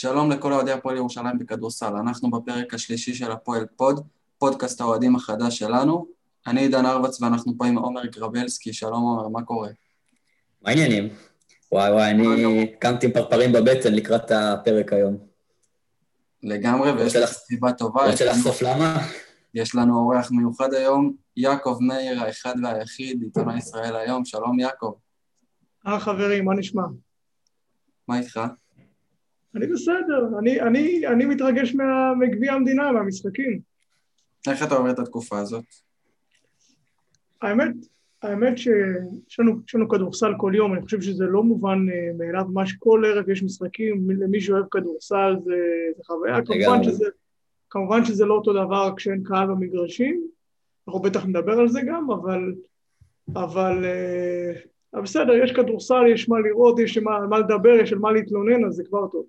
שלום לכל אוהדי הפועל ירושלים בכדורסל, אנחנו בפרק השלישי של הפועל פוד, פודקאסט האוהדים החדש שלנו. אני עידן ארבץ ואנחנו פה עם עומר גרבלסקי, שלום עומר, מה קורה? מה העניינים? וואי וואי, אני קמתי עם פרפרים בבטן לקראת הפרק היום. לגמרי, ויש לך סיבה טובה. רוצה לחשוף למה? יש לנו אורח מיוחד היום, יעקב מאיר, האחד והיחיד, עיתונאי ישראל היום, שלום יעקב. אה חברים, מה נשמע? מה איתך? אני בסדר, אני, אני, אני מתרגש מגביע המדינה, מהמשחקים. איך אתה עובר את התקופה הזאת? האמת, האמת שיש לנו, כדורסל כל יום, אני חושב שזה לא מובן uh, מאליו, ממש כל ערב יש משחקים, למי שאוהב כדורסל זה, זה חוויה, כמובן שזה, כמובן שזה לא אותו דבר כשאין קהל במגרשים, אנחנו בטח נדבר על זה גם, אבל, אבל uh, בסדר, יש כדורסל, יש מה לראות, יש מה, מה לדבר, יש על מה להתלונן, אז זה כבר טוב.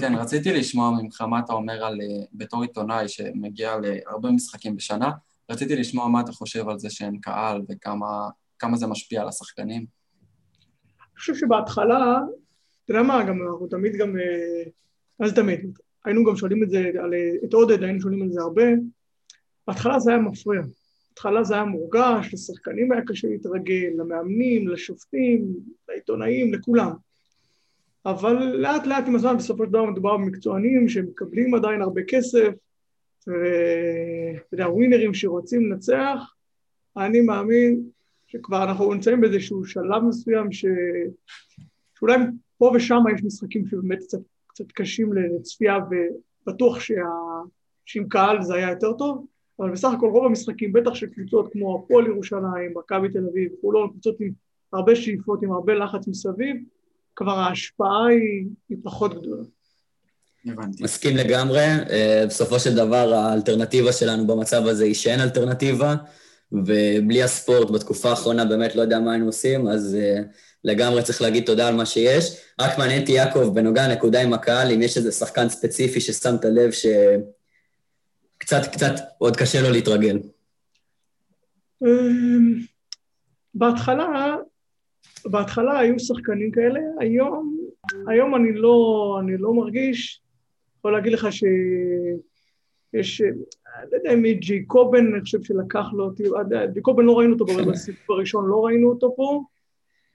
כן, רציתי לשמוע ממך מה אתה אומר על, אה, בתור עיתונאי שמגיע להרבה משחקים בשנה, רציתי לשמוע מה אתה חושב על זה שאין קהל וכמה זה משפיע על השחקנים. אני חושב שבהתחלה, אתה יודע מה, גם אנחנו תמיד גם, אה, זה תמיד? היינו גם שואלים את זה, על, אה, את עודד היינו שואלים על זה הרבה, בהתחלה זה היה מפריע. בהתחלה זה היה מורגש, לשחקנים היה קשה להתרגל, למאמנים, לשופטים, לעיתונאים, לכולם. אבל לאט לאט עם הזמן בסופו של דבר מדובר במקצוענים שמקבלים עדיין הרבה כסף, ואתה יודע, ווינרים שרוצים לנצח, אני מאמין שכבר אנחנו נמצאים באיזשהו שלב מסוים ש... שאולי פה ושם יש משחקים שבאמת קצת, קצת קשים לצפייה ובטוח שה... שעם קהל זה היה יותר טוב, אבל בסך הכל רוב המשחקים, בטח של קבוצות כמו הפועל ירושלים, מכבי תל אביב, חולון, קבוצות עם הרבה שאיפות, עם הרבה לחץ מסביב, כבר ההשפעה היא, היא פחות גדולה. הבנתי. מסכים לגמרי. אה, בסופו של דבר האלטרנטיבה שלנו במצב הזה היא שאין אלטרנטיבה, ובלי הספורט בתקופה האחרונה באמת לא יודע מה היינו עושים, אז אה, לגמרי צריך להגיד תודה על מה שיש. רק מעניין אותי, יעקב, בנוגע לנקודה עם הקהל, אם יש איזה שחקן ספציפי ששמת לב שקצת, קצת עוד קשה לו להתרגל. אמ, בהתחלה, בהתחלה היו שחקנים כאלה, היום, היום אני לא, אני לא מרגיש, יכול להגיד לך שיש, לא יודע אם ג'י קובן, אני חושב שלקח לו אותי, ג'י קובן לא ראינו אותו בסיבוב הראשון, לא ראינו אותו פה,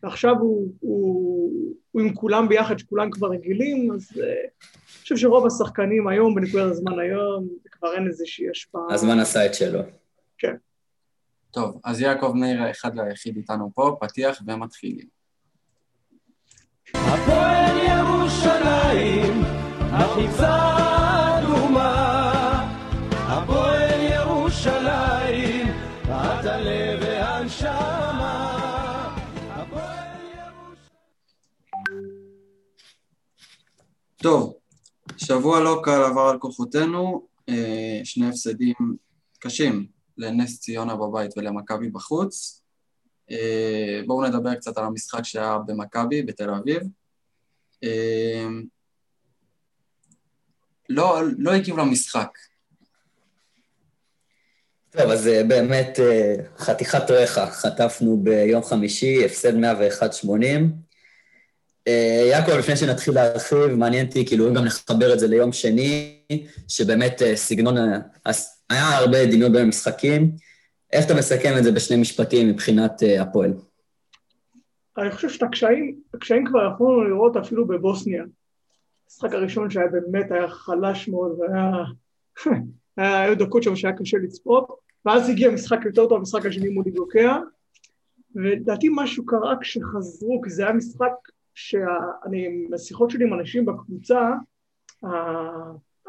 ועכשיו הוא, הוא, הוא עם כולם ביחד, שכולם כבר רגילים, אז uh, אני חושב שרוב השחקנים היום, בנקודת הזמן היום, כבר אין איזושהי השפעה. הזמן עשה את שלו. כן. טוב, אז יעקב מאיר האחד והיחיד איתנו פה, פתיח ומתחילים. הפועל ירושלים החיצה אדומה, הפועל ירושלים, את הלב והנשמה. טוב, שבוע לא קל עבר על כוחותינו, אה, שני הפסדים קשים לנס ציונה בבית ולמכבי בחוץ. אה, בואו נדבר קצת על המשחק שהיה במכבי בתל אביב. אה, לא, לא הגיעו למשחק. טוב, אז אה, באמת חתיכת רחה, חטפנו ביום חמישי, הפסד 101-80. אה, יעקב, לפני שנתחיל להרחיב, מעניין אותי כאילו גם לחבר את זה ליום שני, שבאמת סגנון, היה הרבה דמיון בין המשחקים. איך אתה מסכם את זה בשני משפטים מבחינת הפועל? אני חושב שאת הקשיים, הקשיים כבר יכולנו לראות אפילו בבוסניה. המשחק הראשון שהיה באמת, היה חלש מאוד, והיה... היו דקות שם שהיה קשה לצפות, ואז הגיע משחק יותר טוב, המשחק השני מול ליגוקיה, ולדעתי משהו קרה כשחזרו, כי זה היה משחק שאני, בשיחות שלי עם אנשים בקבוצה,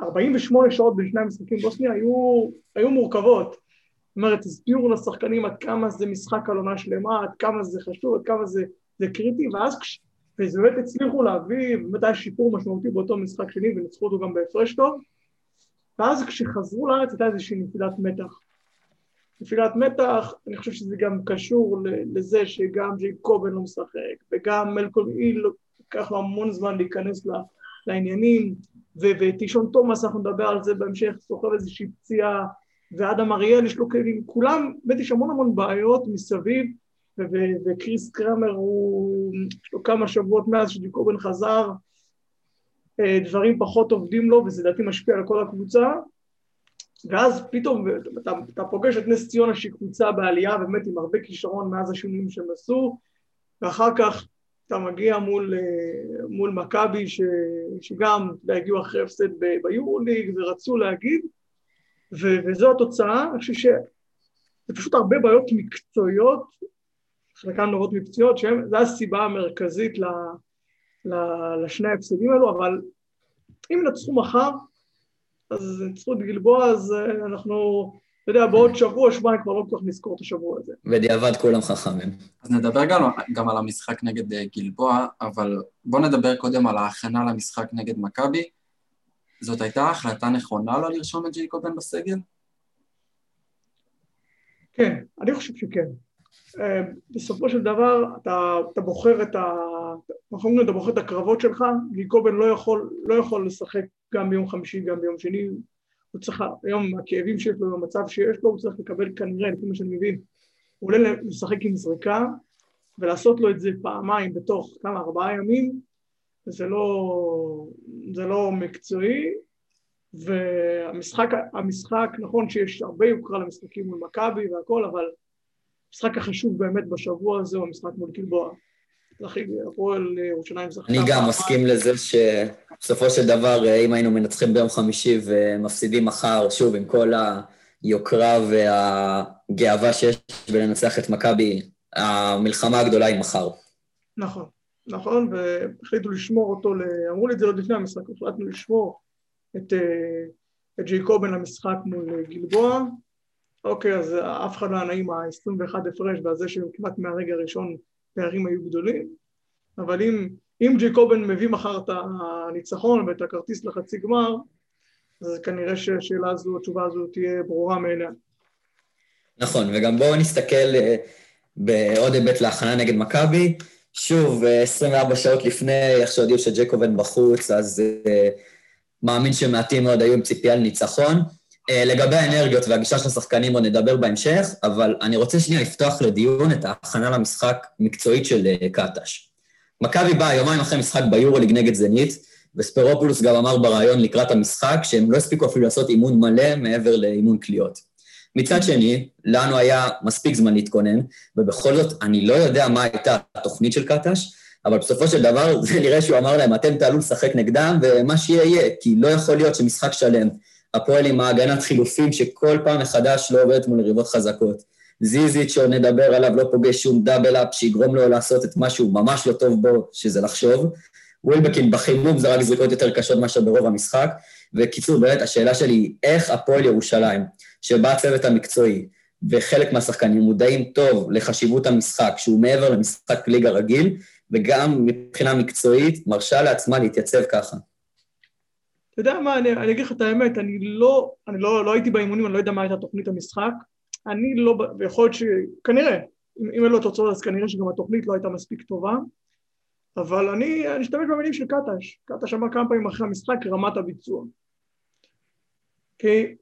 ה-48 שעות בין שני המשחקים בוסניה היו, היו מורכבות. זאת אומרת, הסבירו לשחקנים עד כמה זה משחק על עונה שלמה, עד כמה זה חשוב, עד כמה זה, זה קריטי, ואז כש... וזה באמת הצליחו להביא, באמת היה שיפור משמעותי באותו משחק שני וניצחו אותו גם בהפרש טוב ואז כשחזרו לארץ הייתה איזושהי נפילת מתח. נפילת מתח, אני חושב שזה גם קשור לזה שגם ג'י קובן לא משחק וגם מלקול איל לקח לו המון זמן להיכנס לעניינים וטישון תומאס, אנחנו נדבר על זה בהמשך, סוחב איזושהי פציעה ואדם אריאל יש לו כלים, כולם, באמת יש המון המון בעיות מסביב וקריס קרמר הוא, יש לו כמה שבועות מאז שג'יקובן חזר, אה, דברים פחות עובדים לו, וזה לדעתי משפיע על כל הקבוצה, ואז פתאום אתה, אתה פוגש את נס ציונה שהיא קבוצה בעלייה באמת עם הרבה כישרון מאז השינויים שהם עשו, ואחר כך אתה מגיע מול, אה, מול מכבי שגם הגיעו אחרי הפסד ביורוליג ורצו להגיד, ו, וזו התוצאה, אני חושב שזה פשוט הרבה בעיות מקצועיות, חלקן נורות מקצועיות, שזו הסיבה המרכזית ל, ל, לשני ההפסדים האלו, אבל אם נצחו מחר, אז ניצחו את גלבוע, אז אה, אנחנו, אתה יודע, בעוד שבוע, שבועיים כבר לא כל כך נזכור את השבוע הזה. בדיעבד כולם חכמים. אז נדבר גם, גם על המשחק נגד אה, גלבוע, אבל בואו נדבר קודם על ההכנה למשחק נגד מכבי. זאת הייתה החלטה נכונה לא לרשום את ג'ייקובן בסגל? כן, אני חושב שכן. אה, בסופו של דבר אתה, אתה בוחר את ה... אנחנו אומרים, אתה בוחר את הקרבות שלך, גיקובן לא יכול, לא יכול לשחק גם ביום חמישי, גם ביום שני, הוא צריך, היום הכאבים שיש לו, המצב שיש לו, הוא צריך לקבל כנראה, לפי מה שאני מבין, הוא עולה לשחק עם זריקה, ולעשות לו את זה פעמיים בתוך כמה, ארבעה ימים, זה לא, זה לא מקצועי, והמשחק, המשחק, נכון שיש הרבה יוקרה למשחקים מול מכבי והכל, אבל המשחק החשוב באמת בשבוע הזה הוא המשחק מול גלבוע. הפועל ירושלים זכתה. אני גם מסכים לזה שבסופו של דבר, אם היינו מנצחים ביום חמישי ומפסידים מחר, שוב, עם כל היוקרה והגאווה שיש בלנצח את מכבי, המלחמה הגדולה היא מחר. נכון, נכון, והחליטו לשמור אותו, אמרו לי את זה עוד לפני המשחק, החלטנו לשמור את, אה, את ג'ייקובן למשחק מול גלבוע. אוקיי, אז אף אחד לא היה נעים ה-21 הפרש והזה שכמעט מהרגע הראשון פערים היו גדולים, אבל אם, אם ג'ייקובן מביא מחר את הניצחון ואת הכרטיס לחצי גמר, אז כנראה שהשאלה הזו, התשובה הזו תהיה ברורה מאליה. נכון, וגם בואו נסתכל אה, בעוד היבט להכנה נגד מכבי. שוב, 24 אה, שעות לפני, איך שהודיעו שג'קובן בחוץ, אז uh, מאמין שמעטים מאוד היו עם ציפייה לניצחון. Uh, לגבי האנרגיות והגישה של השחקנים עוד נדבר בהמשך, אבל אני רוצה שנייה לפתוח לדיון את ההכנה למשחק מקצועית של uh, קטש. מכבי באה יומיים אחרי משחק ביורוליג נגד זנית, וספרופולוס גם אמר בריאיון לקראת המשחק שהם לא הספיקו אפילו לעשות אימון מלא מעבר לאימון קליעות. מצד שני, לנו היה מספיק זמן להתכונן, ובכל זאת, אני לא יודע מה הייתה התוכנית של קטש, אבל בסופו של דבר, זה נראה שהוא אמר להם, אתם תעלו לשחק נגדם, ומה שיהיה יהיה, כי לא יכול להיות שמשחק שלם, הפועל עם ההגנת חילופים שכל פעם מחדש לא עובדת מול יריבות חזקות. זיזיץ' שעוד נדבר עליו, לא פוגש שום דאבל אפ שיגרום לו לעשות את מה שהוא ממש לא טוב בו, שזה לחשוב. ווילבקין בחימום זה רק זריקות יותר קשות מאשר ברוב המשחק. וקיצור, באמת, השאלה שלי היא, איך הפועל ירושלים, שבה הצוות המקצועי, וחלק מהשחקנים מודעים טוב לחשיבות המשחק, שהוא מעבר למשחק ליגה רגיל, וגם מבחינה מקצועית מרשה לעצמה להתייצב ככה. יודע מה, אני, אני אגיד לך את האמת, אני לא, אני לא, לא הייתי באימונים, אני לא יודע מה הייתה תוכנית המשחק, אני לא, ויכול להיות ש... כנראה, אם, אם אין לו תוצאות אז כנראה שגם התוכנית לא הייתה מספיק טובה, אבל אני, אני אשתמש במילים של קטש, קטש אמר כמה פעמים אחרי המשחק רמת הביצוע. כי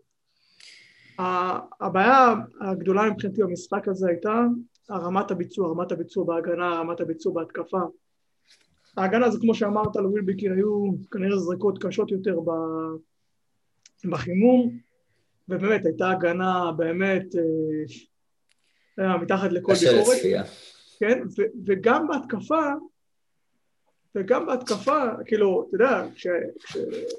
הבעיה הגדולה מבחינתי במשחק הזה הייתה רמת הביצוע, רמת הביצוע בהגנה, רמת הביצוע בהתקפה. ההגנה זה כמו שאמרת לווילבקין, היו כנראה זריקות קשות יותר בחימום, ובאמת הייתה הגנה באמת אה, מתחת לכל ביקורת. כן, ו- וגם בהתקפה, וגם בהתקפה, כאילו, אתה יודע,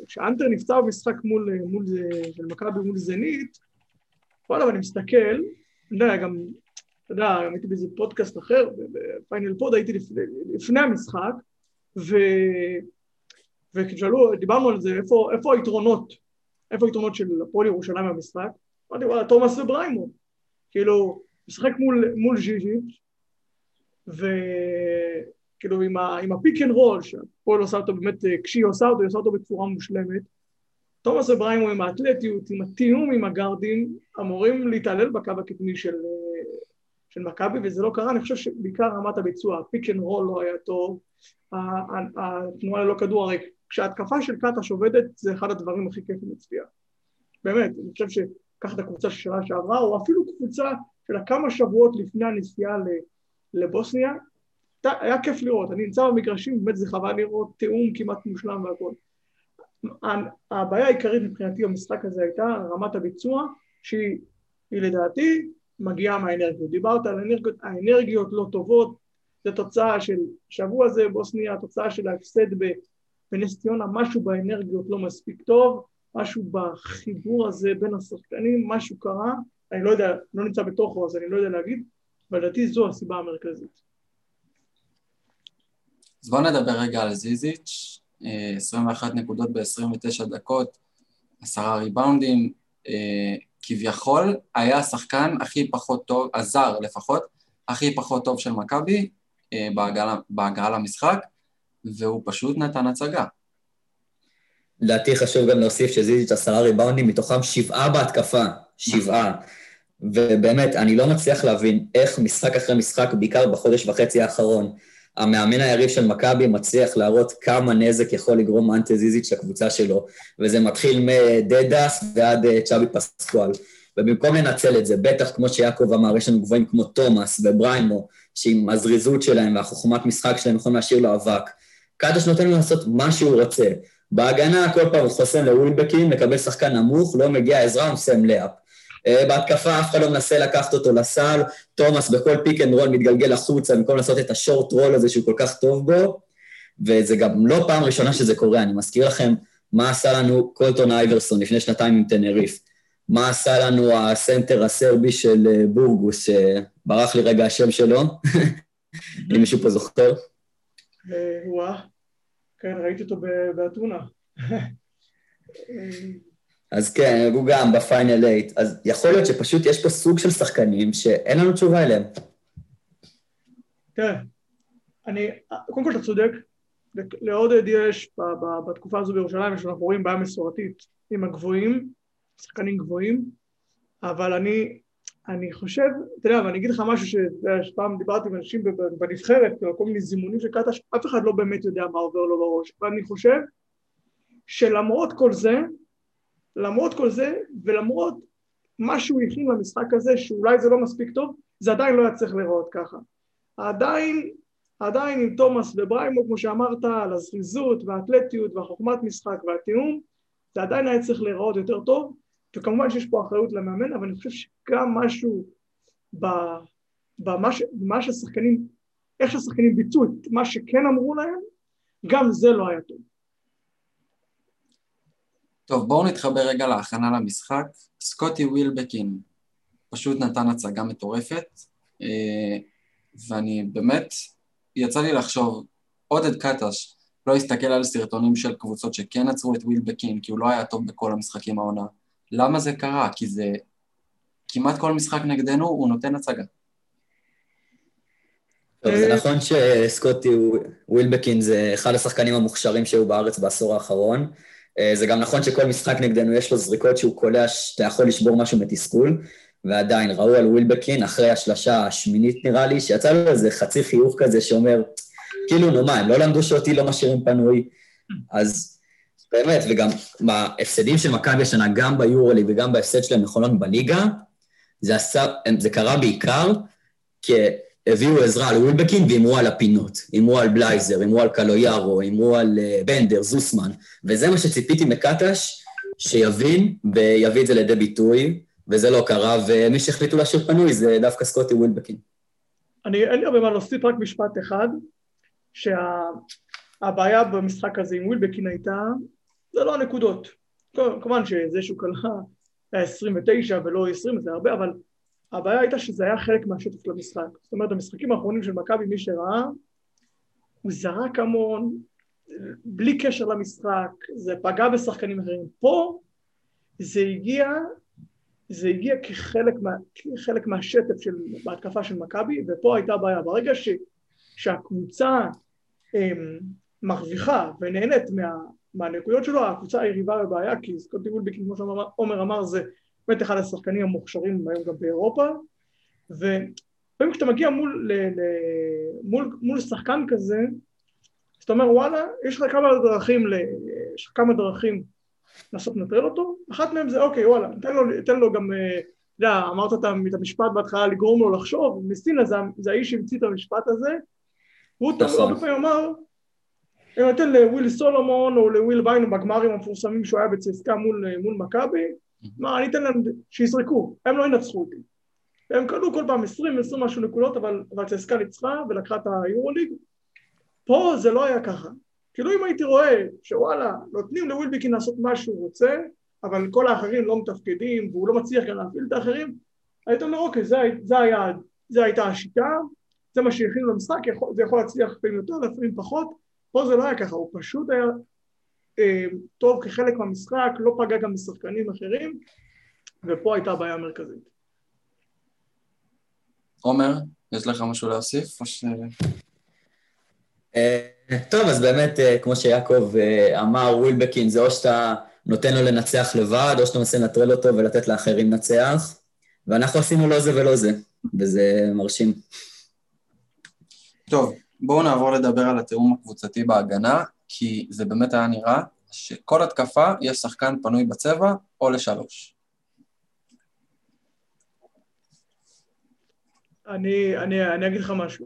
כשאנטה נפצע במשחק מול, מול, של מכבי מול זנית, וואלה, ואני מסתכל, אני יודע, גם, אתה יודע, גם הייתי באיזה פודקאסט אחר, בפיינל פוד הייתי לפני, לפני המשחק, ו... וכשאלו, דיברנו על זה, איפה, איפה היתרונות, איפה היתרונות של הפועל ירושלים במשחק? אמרתי, וואלה, תומאס ובריימו. כאילו, משחק מול, מול ז'יז'יץ', וכאילו עם, ה, עם ה pick and roll, שהפועל עושה אותו באמת, כשהיא עושה אותו, היא עושה אותו בצורה מושלמת, תומאס ובריימו עם האתלטיות, עם התיאום עם הגארדים, אמורים להתעלל בקו הקדמי של, של מכבי, וזה לא קרה, אני חושב שבעיקר רמת הביצוע, ה pick and roll לא היה טוב, התנועה ללא כדור, הרי כשההתקפה של קטש עובדת, זה אחד הדברים הכי כיפים לצפייה. באמת, אני חושב שקח את הקבוצה של שנה שעברה, או אפילו קבוצה של כמה שבועות לפני הנסיעה לבוסניה, היה כיף לראות, אני נמצא במגרשים, באמת זה חבל לראות תיאום כמעט מושלם והכל. הבעיה העיקרית מבחינתי במשחק הזה הייתה רמת הביצוע שהיא לדעתי מגיעה מהאנרגיות. דיברת על האנרגיות, האנרגיות לא טובות, זו תוצאה של שבוע זה בוסניה, תוצאה של ההפסד בנס ציונה, משהו באנרגיות לא מספיק טוב, משהו בחיבור הזה בין השחקנים, משהו קרה, אני לא יודע, לא נמצא בתוכו אז אני לא יודע להגיד, אבל לדעתי זו הסיבה המרכזית. אז בואו נדבר רגע על זיזיץ', 21 נקודות ב-29 דקות, עשרה ריבאונדים, אה, כביכול היה השחקן הכי פחות טוב, הזר לפחות, הכי פחות טוב של מכבי אה, בהגעה למשחק, והוא פשוט נתן הצגה. לדעתי חשוב גם להוסיף שזיזיץ' עשרה ריבאונדים, מתוכם שבעה בהתקפה, שבעה. ובאמת, אני לא מצליח להבין איך משחק אחרי משחק, בעיקר בחודש וחצי האחרון, המאמן היריב של מכבי מצליח להראות כמה נזק יכול לגרום אנטה זיזיץ' לקבוצה שלו, וזה מתחיל מדדס ועד אה, צ'אבי פסקואל. ובמקום לנצל את זה, בטח כמו שיעקב אמר, יש לנו גבוהים כמו תומאס ובריימו, שעם הזריזות שלהם והחוכמת משחק שלהם יכולים להשאיר לו אבק. קדוש נותן לו לעשות מה שהוא רוצה. בהגנה כל פעם הוא חוסם לווילבקין, מקבל שחקן נמוך, לא מגיע עזרה, הוא מסיים lay-up. אה, בהתקפה אף אחד לא מנסה לקחת אותו לסל, תומאס בכל pick and roll מתגלגל החוצה במקום לעשות את ה short roll הזה שהוא כל כך טוב בו, וזה גם לא פעם ראשונה שזה קורה, אני מזכיר לכם מה עשה לנו קולטון אייברסון לפני שנתיים עם טנריף, מה עשה לנו הסנטר הסרבי של אה, בורגוס, שברח לי רגע השם שלו, אם מישהו פה זוכר. אה, וואה, כן, ראיתי אותו באתונה. אז כן, הוא גם בפיינל 8, אז יכול להיות שפשוט יש פה סוג של שחקנים שאין לנו תשובה אליהם. תראה, אני, קודם כל אתה צודק, לעודד יש בתקופה הזו בירושלים, שאנחנו רואים בעיה מסורתית עם הגבוהים, שחקנים גבוהים, אבל אני, אני חושב, אתה יודע, ואני אגיד לך משהו שפעם דיברתי עם אנשים בנבחרת, כל מיני זימונים של קטש, אף אחד לא באמת יודע מה עובר לו בראש, ואני חושב שלמרות כל זה, למרות כל זה, ולמרות מה שהוא הכין למשחק הזה, שאולי זה לא מספיק טוב, זה עדיין לא היה צריך להיראות ככה. עדיין, עדיין עם תומאס ובריימו, כמו שאמרת, על הזריזות והאתלטיות והחוכמת משחק והתיאום, זה עדיין היה צריך להיראות יותר טוב, וכמובן שיש פה אחריות למאמן, אבל אני חושב שגם משהו במה שהשחקנים, איך שהשחקנים ביצעו את מה שכן אמרו להם, גם זה לא היה טוב. טוב, בואו נתחבר רגע להכנה למשחק. סקוטי ווילבקין פשוט נתן הצגה מטורפת, אה, ואני באמת, יצא לי לחשוב, עודד קטש לא הסתכל על סרטונים של קבוצות שכן עצרו את ווילבקין, כי הוא לא היה טוב בכל המשחקים העונה. למה זה קרה? כי זה כמעט כל משחק נגדנו הוא נותן הצגה. טוב, זה נכון שסקוטי ווילבקין זה אחד השחקנים המוכשרים שהיו בארץ בעשור האחרון. אה, זה גם נכון שכל משחק נגדנו יש לו זריקות שהוא קולע שאתה יכול לשבור משהו מתסכול, ועדיין ראו על ווילבקין אחרי השלשה השמינית נראה לי, שיצא לו איזה חצי חיוך כזה שאומר, כאילו נו מה, הם לא למדו שאותי לא משאירים פנוי, אז באמת, וגם בהפסדים של מכבי השנה, גם ביורולי וגם בהפסד שלהם נכונות בליגה, זה, עשה, זה קרה בעיקר כי הביאו עזרה על ווילבקין והימרו על הפינות. הימרו על בלייזר, הימרו על קלויארו, הימרו על uh, בנדר, זוסמן. וזה מה שציפיתי מקטש, שיבין ויביא את זה לידי ביטוי, וזה לא קרה, ומי שהחליטו להשאיר פנוי זה דווקא סקוטי ווילבקין. אני, אין לי הרבה מה להוסיף, רק משפט אחד, שהבעיה שה, במשחק הזה עם ווילבקין הייתה, זה לא הנקודות. כמובן שזה שהוא קלע היה 29 ולא 20 זה הרבה, אבל הבעיה הייתה שזה היה חלק מהשטף של המשחק. זאת אומרת, במשחקים האחרונים של מכבי, מי שראה, הוא זרק המון, בלי קשר למשחק, זה פגע בשחקנים אחרים. פה זה הגיע, זה הגיע כחלק, מה, כחלק מהשטף של, בהתקפה של מכבי, ופה הייתה בעיה. ברגע ש, שהקבוצה הם, אמ, מרוויחה ונהנית מה, מהנקודות שלו, הקבוצה היריבה בבעיה, כי סקוטי וולביק, כמו שעומר אמר, זה באמת אחד השחקנים המוכשרים היום גם באירופה, ולפעמים כשאתה מגיע מול, ל, ל, מול, מול שחקן כזה, אז אתה אומר וואלה, יש לך כמה דרכים, ל, יש לך כמה דרכים לנסות לנטרל אותו, אחת מהן זה אוקיי וואלה, תן לו, תן לו גם, אה, אתה יודע, אמרת את המשפט בהתחלה לגרום לו לחשוב, מסינה זה, זה האיש שהמציא את המשפט הזה, והוא נכון. הרבה פעמים אמר, אני נותן לוויל סולומון או לוויל ביינו בגמרים המפורסמים שהוא היה בצסקה מול, מול מכבי, מה, אני אתן להם שיזרקו, הם לא ינצחו אותי. הם קנו כל פעם 20, 20 משהו נקודות, אבל, אבל צסקה ניצחה ולקחה את היורוליג. פה זה לא היה ככה. כאילו אם הייתי רואה שוואלה, נותנים לווילבקין לעשות מה שהוא רוצה, אבל כל האחרים לא מתפקדים והוא לא מצליח גם להפעיל את האחרים, היית אומר אוקיי, זה, זה היה, זה הייתה השיטה, זה מה שהכינו למשחק, זה יכול להצליח לפעמים יותר, לפעמים פחות, פה זה לא היה ככה, הוא פשוט היה אה, טוב כחלק מהמשחק, לא פגע גם בשחקנים אחרים, ופה הייתה הבעיה המרכזית. עומר, יש לך משהו להוסיף? או ש... אה, טוב, אז באמת, אה, כמו שיעקב אה, אמר, ווילבקין זה או שאתה נותן לו לנצח לבד, או שאתה מנסה לנטרל אותו ולתת לאחרים לנצח, ואנחנו עשינו לא זה ולא זה, וזה מרשים. טוב, בואו נעבור לדבר על התיאום הקבוצתי בהגנה, כי זה באמת היה נראה שכל התקפה יש שחקן פנוי בצבע או לשלוש. אני, אני, אני אגיד לך משהו.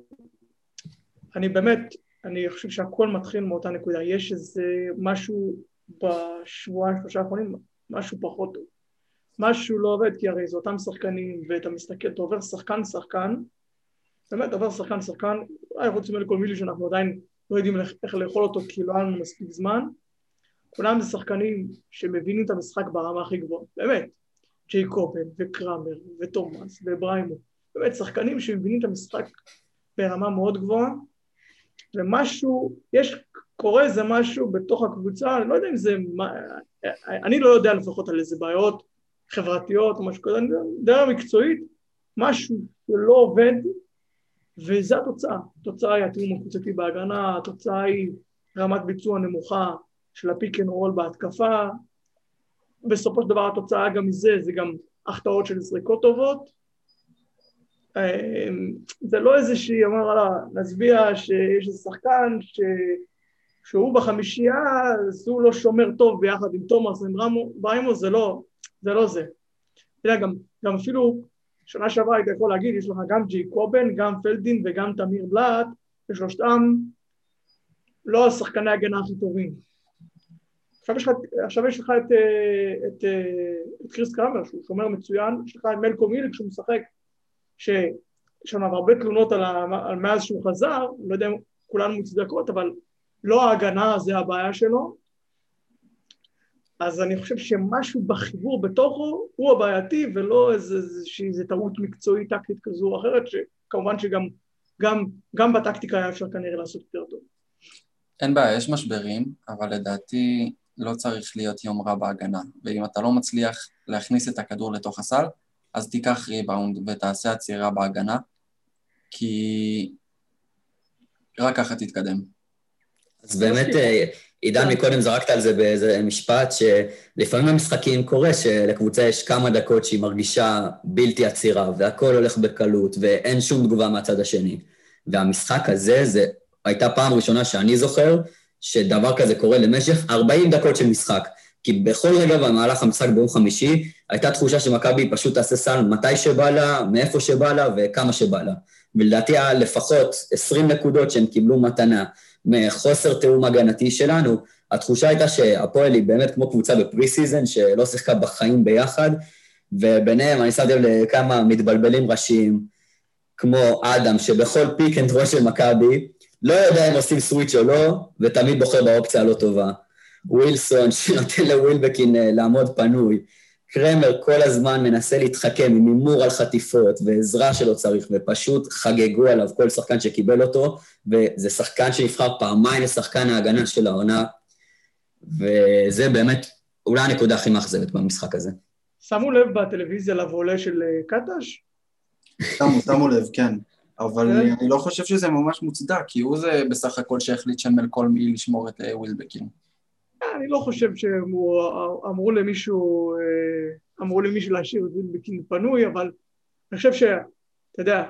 אני באמת, אני חושב שהכל מתחיל מאותה נקודה. יש איזה משהו בשבועיים, שלושה האחרונים, משהו פחות טוב. משהו לא עובד, כי הרי זה אותם שחקנים, ואתה מסתכל, אתה עובר שחקן שחקן, באמת עובר שחקן שחקן, אולי חוץ מלכל מילי שאנחנו עדיין לא יודעים איך לאכול אותו כי לא היה לנו מספיק זמן, כולם זה שחקנים שמבינים את המשחק ברמה הכי גבוהה, באמת, ג'יי קופן וקראמר ותומאס ובריימו, באמת שחקנים שמבינים את המשחק ברמה מאוד גבוהה, ומשהו, יש, קורה איזה משהו בתוך הקבוצה, אני לא יודע אם זה, אני לא יודע לפחות על איזה בעיות חברתיות או משהו כזה, אני יודע מקצועית, משהו שלא עובד וזו התוצאה, התוצאה היא התיאום הקבוצתי בהגנה, התוצאה היא רמת ביצוע נמוכה של ה pick and roll בהתקפה, בסופו של דבר התוצאה גם מזה זה גם החטאות של זריקות טובות, אמ, זה לא איזה שהיא אמר לה, נצביע שיש איזה שחקן ש... שהוא בחמישייה אז הוא לא שומר טוב ביחד עם תומאס ועם בריימו, זה לא זה. לא זה. אתה יודע, גם, גם אפילו שנה שעברה היית יכול להגיד, יש לך גם ג'יקובן, גם פלדין וגם תמיר בלאט, ושלושתם לא השחקני ההגנה הכי טובים. עכשיו יש לך, עכשיו יש לך את, אה, את, אה, את קריס קרמר, שהוא שומר מצוין, יש לך את מלקו מיליק שהוא משחק, שיש לנו הרבה תלונות על, ה, על מאז שהוא חזר, לא יודע אם כולן מוצדקות, אבל לא ההגנה זה הבעיה שלו, אז אני חושב שמשהו בחיבור בתוכו הוא הבעייתי ולא איזושהי איזה טעות מקצועית טקטית כזו או אחרת, שכמובן שגם גם, גם בטקטיקה היה אפשר כנראה לעשות יותר טוב. אין בעיה, יש משברים, אבל לדעתי לא צריך להיות יום רע בהגנה, ואם אתה לא מצליח להכניס את הכדור לתוך הסל, אז תיקח ריבאונד ותעשה עצירה בהגנה, כי רק ככה תתקדם. אז באמת, עידן מקודם זרקת על זה באיזה משפט, שלפעמים במשחקים קורה שלקבוצה יש כמה דקות שהיא מרגישה בלתי עצירה, והכל הולך בקלות, ואין שום תגובה מהצד השני. והמשחק הזה, זה הייתה פעם ראשונה שאני זוכר, שדבר כזה קורה למשך 40 דקות של משחק. כי בכל רגע במהלך המשחק ביום חמישי, הייתה תחושה שמכבי פשוט תעשה סל מתי שבא לה, מאיפה שבא לה וכמה שבא לה. ולדעתי היה לפחות 20 נקודות שהם קיבלו מתנה. מחוסר תיאום הגנתי שלנו, התחושה הייתה שהפועל היא באמת כמו קבוצה ב preseason, שלא שיחקה בחיים ביחד, וביניהם אני שמתי לכמה מתבלבלים ראשיים, כמו אדם, שבכל pick and roll של מכבי, לא יודע אם עושים switch או לא, ותמיד בוחר באופציה הלא טובה. ווילסון, שנותן לווילבקין אה, לעמוד פנוי. קרמר כל הזמן מנסה להתחכם עם הימור על חטיפות ועזרה שלא צריך, ופשוט חגגו עליו כל שחקן שקיבל אותו, וזה שחקן שנבחר פעמיים לשחקן ההגנה של העונה, וזה באמת אולי הנקודה הכי מאכזבת במשחק הזה. שמו לב בטלוויזיה לבולה של אה, קטש? שמו, שמו לב, כן. אבל כן. אני לא חושב שזה ממש מוצדק, כי הוא זה בסך הכל שהחליט שם על כל מי לשמור את אה, ווילבקין. אני לא חושב שאמרו למישהו, אה, אמרו למישהו להשאיר את וילבקין פנוי, אבל אני חושב שאתה יודע,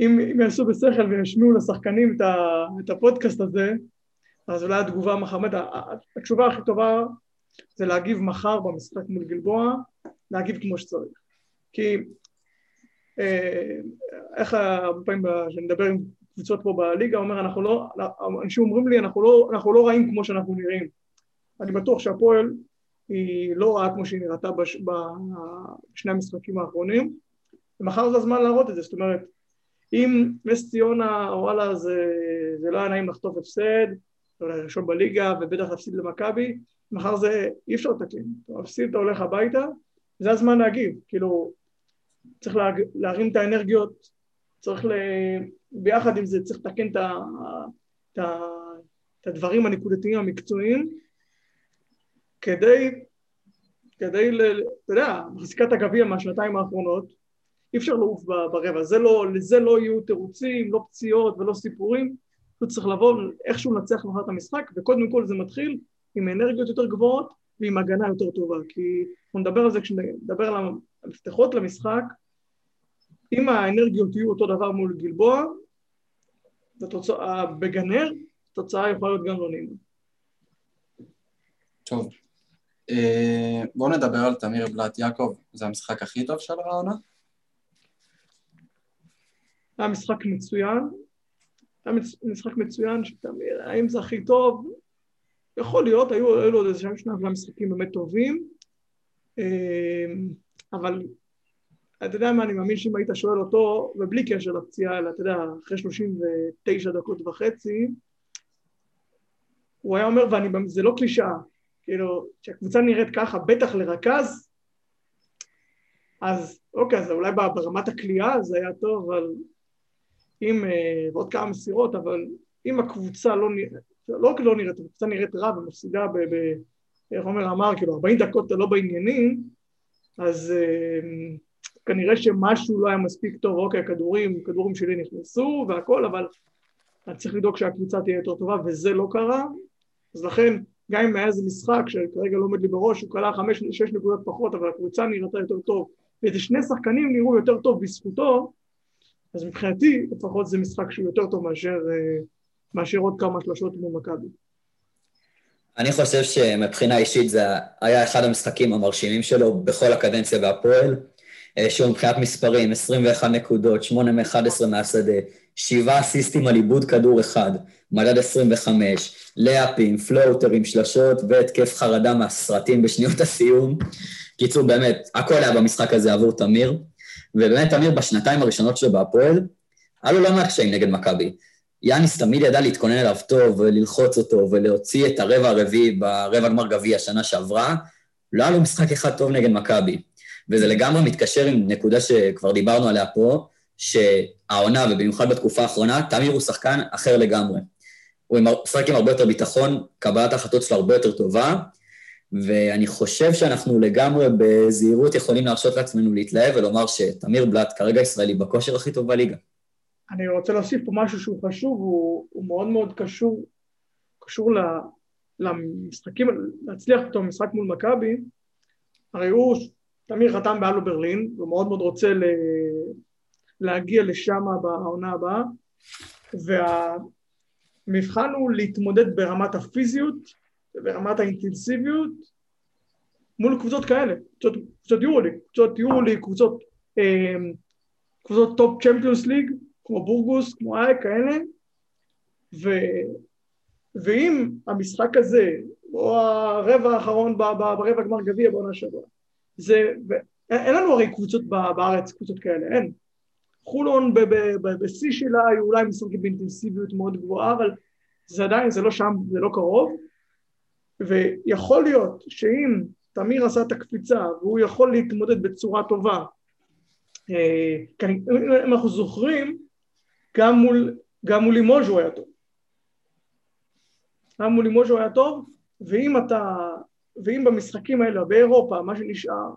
אם, אם יעשו בשכל וישמיעו לשחקנים את, ה, את הפודקאסט הזה, אז אולי התגובה מחר, התשובה הכי טובה זה להגיב מחר במשחק מול גלבוע, להגיב כמו שצריך. כי אה, איך הרבה פעמים כשאני מדבר עם קבוצות פה בליגה, אומר, אנחנו לא, אנשים אומרים לי, אנחנו לא, אנחנו לא רעים כמו שאנחנו נראים. אני בטוח שהפועל היא לא רעה כמו שהיא נראתה בש, בשני המשחקים האחרונים, ומחר זה הזמן להראות את זה, זאת אומרת, אם נס ציונה, וואלה, זה, זה לא היה נעים לחטוף הפסד, אולי ראשון בליגה, ובטח להפסיד למכבי, מחר זה, אי אפשר לתקן, אתה אתה הולך הביתה, זה הזמן להגיב, כאילו, צריך לה, להרים את האנרגיות, צריך ל... ביחד עם זה צריך לתקן את, ה, את הדברים הנקודתיים המקצועיים, כדי, כדי, אתה יודע, מחזיקת הגביע מהשנתיים האחרונות, אי אפשר לעוף ברבע, זה לא, לזה לא יהיו תירוצים, לא פציעות ולא סיפורים, פשוט צריך לבוא איכשהו לנצח מחר את המשחק, וקודם כל זה מתחיל עם אנרגיות יותר גבוהות ועם הגנה יותר טובה, כי אנחנו נדבר על זה כשנדבר על המפתחות למשחק, אם האנרגיות יהיו אותו דבר מול גלבוע, בגנר, התוצאה יכולה להיות גם לא נעימה. טוב, בואו נדבר על תמיר בלאט יעקב, זה המשחק הכי טוב של העונה? היה משחק מצוין, היה משחק מצוין של תמיר, האם זה הכי טוב? יכול להיות, היו, לו עוד איזה שני משחקים באמת טובים, אה, אבל אתה יודע מה, אני מאמין שאם היית שואל אותו, ובלי קשר לפציעה, אלא אתה יודע, אחרי 39 דקות וחצי, הוא היה אומר, וזה לא קלישאה, כאילו, כשהקבוצה נראית ככה, בטח לרכז, אז אוקיי, אז אולי ברמת הכלייה זה היה טוב, אבל אם, אה, ועוד כמה מסירות, אבל אם הקבוצה לא נראית, לא רק לא נראית, הקבוצה נראית רע ומפסידה ב... ב איך אומר אמר, כאילו 40 דקות אתה לא בעניינים, אז אה, כנראה שמשהו לא היה מספיק טוב, אוקיי, הכדורים, הכדורים שלי נכנסו והכל, אבל אני צריך לדאוג שהקבוצה תהיה יותר טובה, וזה לא קרה, אז לכן, גם אם היה איזה משחק שכרגע לא עומד לי בראש, הוא כלל חמש, שש נקודות פחות, אבל הקבוצה נראתה יותר טוב, ואיזה שני שחקנים נראו יותר טוב בזכותו, אז מבחינתי לפחות זה משחק שהוא יותר טוב מאשר, אה, מאשר עוד כמה שלושות מול מכבי. אני חושב שמבחינה אישית זה היה אחד המשחקים המרשימים שלו בכל הקדנציה בהפועל. אה, שהוא מבחינת מספרים, 21 נקודות, 8 מ-11 מהשדה, 7 אסיסטים על עיבוד כדור אחד, מדד 25, לאפים, פלוטרים, שלשות והתקף חרדה מהסרטים בשניות הסיום. קיצור, באמת, הכל היה במשחק הזה עבור תמיר, ובאמת תמיר בשנתיים הראשונות שלו בהפועל, היה לו לא מעט קשיים נגד מכבי. יאניס תמיד ידע להתכונן אליו טוב וללחוץ אותו ולהוציא את הרבע הרביעי ברבע גמר גביע שנה שעברה. לא היה לו משחק אחד טוב נגד מכבי. וזה לגמרי מתקשר עם נקודה שכבר דיברנו עליה פה, שהעונה, ובמיוחד בתקופה האחרונה, תמיר הוא שחקן אחר לגמרי. הוא משחק עם הרבה יותר ביטחון, קבלת ההחלטות שלו הרבה יותר טובה, ואני חושב שאנחנו לגמרי בזהירות יכולים להרשות לעצמנו להתלהב ולומר שתמיר בלאט כרגע ישראלי בכושר הכי טוב בליגה. אני רוצה להוסיף פה משהו שהוא חשוב, הוא, הוא מאוד מאוד קשור, קשור למשחקים, להצליח פתאום משחק מול מכבי, הרי הוא תמיר חתם באלבה ברלין, הוא מאוד מאוד רוצה ל... להגיע לשם בעונה הבאה, והמבחן הוא להתמודד ברמת הפיזיות וברמת האינטנסיביות מול קבוצות כאלה, קבוצות, קבוצות יורוליג, קבוצות יורוליג, קבוצות, אה, קבוצות top צ'מפיונס ליג, כמו בורגוס, כמו איי, כאלה, ו, ואם המשחק הזה, או הרבע האחרון ברבע גמר גביע בעונה שעברה, זה, אין לנו הרי קבוצות בארץ, קבוצות כאלה, אין. חולון בשיא שלה היו אולי משחקים באינטנסיביות מאוד גבוהה, אבל זה עדיין, זה לא שם, זה לא קרוב, ויכול להיות שאם תמיר עשה את הקפיצה והוא יכול להתמודד בצורה טובה, אה, אם אנחנו זוכרים, גם מול, גם מול לימוז'ו היה טוב. גם מול לימוז'ו היה טוב, ואם אתה ואם במשחקים האלה באירופה, מה שנשאר,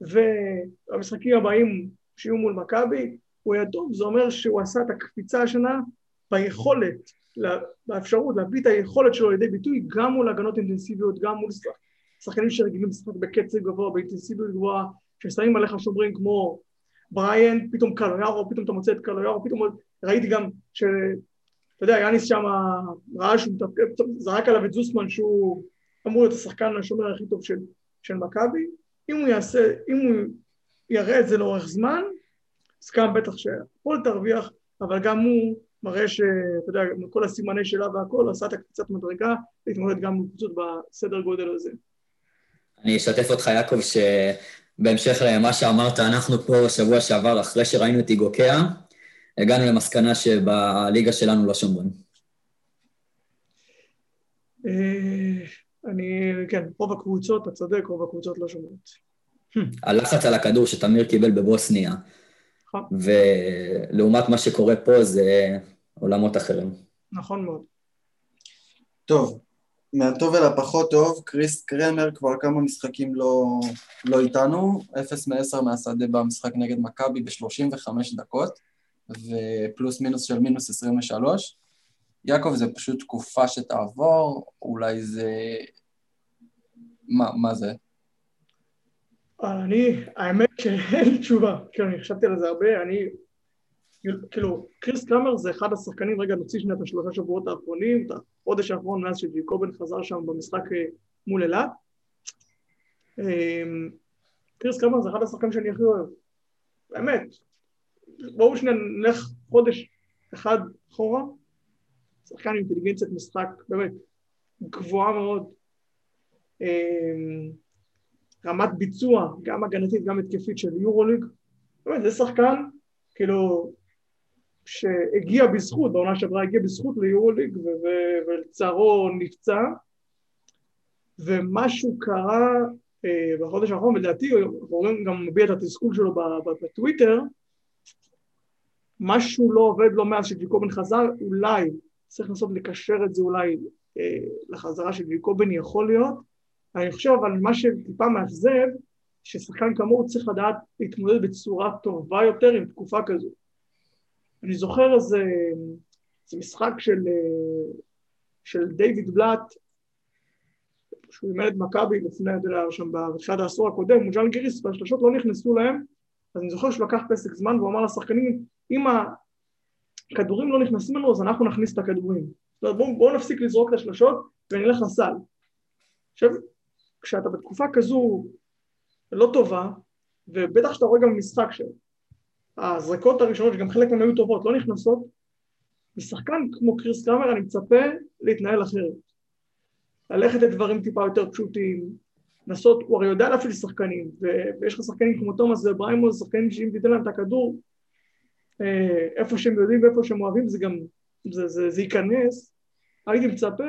והמשחקים הבאים שיהיו מול מכבי, הוא היה טוב, זה אומר שהוא עשה את הקפיצה השנה ביכולת, באפשרות להביא את היכולת שלו לידי ביטוי גם מול הגנות אינטנסיביות, גם מול שחקנים שרגילים לשחק בקצב גבוה, באינטנסיביות גבוהה, ששמים עליך שומרים כמו בריאן, פתאום קלויארו, פתאום אתה מוצא את קלויארו, פתאום ראיתי גם ש... אתה יודע, יאניס שם ראה שהוא זרק עליו את זוסמן שהוא אמור להיות השחקן השומר הכי טוב של, של מכבי, אם הוא יעשה, אם הוא יראה את זה לאורך זמן, אז גם בטח שהפועל תרוויח, אבל גם הוא מראה שאתה יודע, כל הסימני שלה והכל, עשה את הקפיצת מדרגה, להתמודד גם בקבוצות בסדר גודל הזה. אני אשתף אותך, יעקב, שבהמשך למה שאמרת, אנחנו פה בשבוע שעבר, אחרי שראינו את איגוקיה, הגענו למסקנה שבליגה שלנו לא שומרים. אני, כן, רוב הקבוצות, אתה צודק, רוב הקבוצות לא שומרות. הלחץ על הכדור שתמיר קיבל בבוסניה, נכון. ולעומת מה שקורה פה זה עולמות אחרים. נכון מאוד. טוב, מהטוב אל הפחות טוב, קריס קרמר כבר כמה משחקים לא, לא איתנו, 0 מ-10 מהשדה במשחק נגד מכבי ב-35 דקות, ופלוס מינוס של מינוס 23. יעקב, זה פשוט תקופה שתעבור, אולי זה... מה, מה זה? אני, האמת שאין לי תשובה, כאילו אני חשבתי על זה הרבה, אני, כאילו, קריס קלאמר זה אחד השחקנים, רגע נוציא שנייה את השלושה שבועות האחרונים, את החודש האחרון מאז שג'יקובן חזר שם במשחק אה, מול אילת. אמ, קריס קלאמר זה אחד השחקנים שאני הכי אוהב, באמת. בואו שנייה נלך חודש אחד אחורה, שחקן עם אינטליגנציית משחק, באמת, גבוהה מאוד. אמ, רמת ביצוע, גם הגנתית, גם התקפית של יורוליג. באמת, זה שחקן, כאילו, שהגיע בזכות, בעונה שעברה הגיע בזכות ליורוליג, ולצערו נפצע, ומשהו קרה אה, בחודש האחרון, ולדעתי הוא גם מביע את התסכול שלו בטוויטר, משהו לא עובד לו מאז שג'יקובן חזר, אולי צריך לנסות לקשר את זה אולי אה, לחזרה של ג'יקובן יכול להיות, אני חושב אבל מה שטיפה מאכזב, ששחקן כמוהו צריך לדעת להתמודד בצורה טובה יותר עם תקופה כזו. אני זוכר איזה, איזה משחק של, של דיוויד בלאט, שהוא אימן את מכבי לפני, אתה יודע, שם בתחילת העשור הקודם, מול ג'אן גיריס, והשלושות לא נכנסו להם, אז אני זוכר שהוא לקח פסק זמן והוא אמר לשחקנים, אם הכדורים לא נכנסים לנו אז אנחנו נכניס את הכדורים. זאת אומרת בואו בוא נפסיק לזרוק את השלושות ונלך לסל. עכשיו, כשאתה בתקופה כזו לא טובה, ובטח שאתה רואה גם במשחק שהזריקות הראשונות, שגם חלק מהן היו טובות, לא נכנסות, משחקן כמו קריס קרמר אני מצפה להתנהל אחרת. ללכת לדברים טיפה יותר פשוטים, לנסות, הוא הרי יודע להפעיל שחקנים, ויש לך שחקנים כמו תומאס ובריימו, שחקנים שאם תיתן להם את הכדור, איפה שהם יודעים ואיפה שהם אוהבים, זה גם, זה, זה, זה ייכנס. הייתי מצפה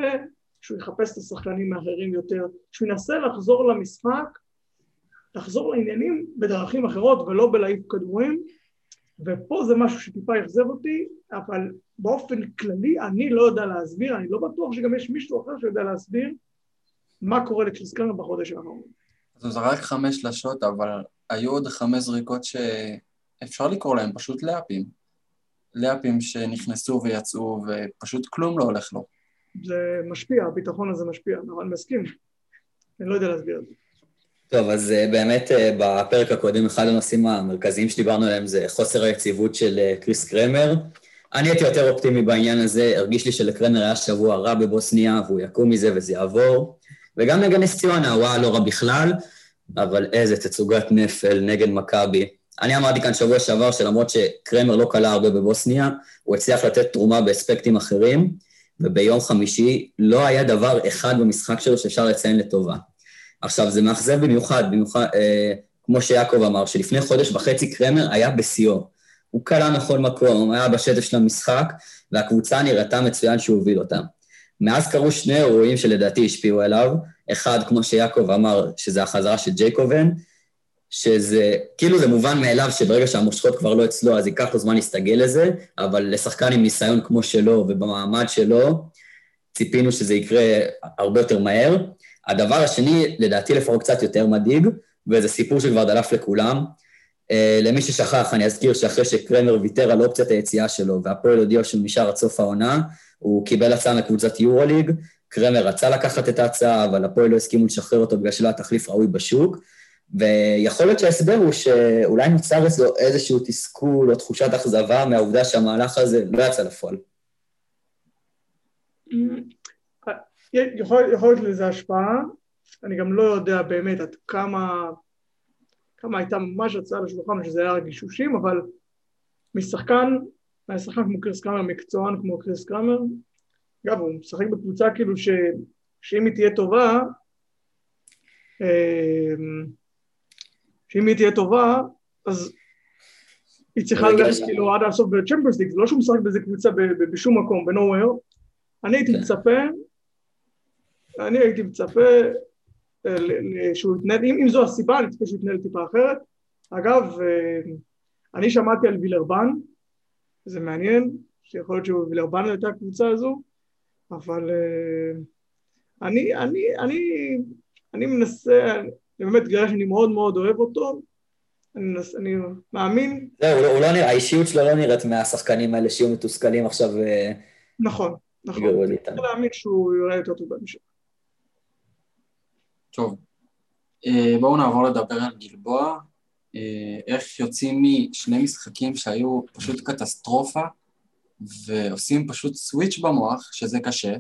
שהוא יחפש את השחקנים האחרים יותר, שהוא ינסה לחזור למשחק, לחזור לעניינים בדרכים אחרות ולא בלהעיף כדורים, ופה זה משהו שטיפה אכזב אותי, אבל באופן כללי אני לא יודע להסביר, אני לא בטוח שגם יש מישהו אחר שיודע להסביר מה קורה לקריסקרנו בחודש האחרון. אז הוא זרק חמש שלשות, אבל היו עוד חמש זריקות שאפשר לקרוא להם פשוט לאפים. לאפים שנכנסו ויצאו, ופשוט כלום לא הולך לו. זה משפיע, הביטחון הזה משפיע, אני מסכים. אני לא יודע להסביר את זה. טוב, אז אה, באמת אה, בפרק הקודם אחד הנושאים המרכזיים שדיברנו עליהם זה חוסר היציבות של אה, קריס קרמר. אני הייתי יותר אופטימי בעניין הזה, הרגיש לי שלקרמר היה שבוע רע בבוסניה והוא יקום מזה וזה יעבור. וגם נגד נס ציונה, הוא היה לא רע בכלל, אבל איזה תצוגת נפל נגד מכבי. אני אמרתי כאן שבוע שעבר שלמרות שקרמר לא קלה הרבה בבוסניה, הוא הצליח לתת תרומה באספקטים אחרים. וביום חמישי לא היה דבר אחד במשחק שלו שאפשר לציין לטובה. עכשיו, זה מאכזב במיוחד, במיוחד, אה, כמו שיעקב אמר, שלפני חודש וחצי קרמר היה בשיאו. הוא קלע מכל מקום, היה בשטף של המשחק, והקבוצה נראתה מצוין שהוא הוביל אותה. מאז קרו שני אירועים שלדעתי השפיעו עליו, אחד, כמו שיעקב אמר, שזה החזרה של ג'ייקובן, שזה, כאילו זה מובן מאליו שברגע שהמושכות כבר לא אצלו, אז ייקח לו זמן להסתגל לזה, אבל לשחקן עם ניסיון כמו שלו ובמעמד שלו, ציפינו שזה יקרה הרבה יותר מהר. הדבר השני, לדעתי לפחות קצת יותר מדאיג, וזה סיפור שכבר דלף לכולם. Uh, למי ששכח, אני אזכיר שאחרי שקרמר ויתר על אופציית היציאה שלו, והפועל הודיע שהוא נשאר עד סוף העונה, הוא קיבל הצעה מקבוצת יורוליג, קרמר רצה לקחת את ההצעה, אבל הפועל לא הסכימו לשחרר אותו בגלל שלא היה תחליף ראוי בשוק, ויכול להיות שההסבר הוא שאולי נוצר אצלו איזשהו תסכול או תחושת אכזבה מהעובדה שהמהלך הזה לא יצא לפועל. יכול, יכול להיות לזה השפעה, אני גם לא יודע באמת עד כמה, כמה הייתה ממש הצעה לשולחן, שזה היה גישושים, אבל משחקן היה שחקן כמו קריס קרמר, מקצוען כמו קריס קרמר. אגב, הוא משחק בקבוצה כאילו ש... שאם היא תהיה טובה, אמ, שאם היא תהיה טובה, אז היא צריכה ללכת כאילו עד הסוף בצ'מפיונס ליג, זה לא שהוא משחק באיזה קבוצה בשום מקום, בנוהוור. אני הייתי כן. מצפה, אני הייתי מצפה אה, שהוא יתנהל, אם זו הסיבה, אני מצפה שהוא יתנהל טיפה אחרת. אגב, אה, אני שמעתי על וילרבן, זה מעניין, שיכול להיות שווילרבן הייתה הקבוצה הזו, אבל אה, אני, אני, אני, אני מנסה, אני באמת גרש שאני מאוד מאוד אוהב אותו, אני, אני מאמין. זהו, הוא, לא, הוא לא נראה, האישיות שלו לא נראית מהשחקנים האלה שיהיו מתוסכלים עכשיו. נכון, נכון. אני רוצה להאמין שהוא יראה יותר טוב בהמשך. טוב, בואו נעבור לדבר על גלבוע. אה, איך יוצאים משני משחקים שהיו פשוט קטסטרופה ועושים פשוט סוויץ' במוח, שזה קשה,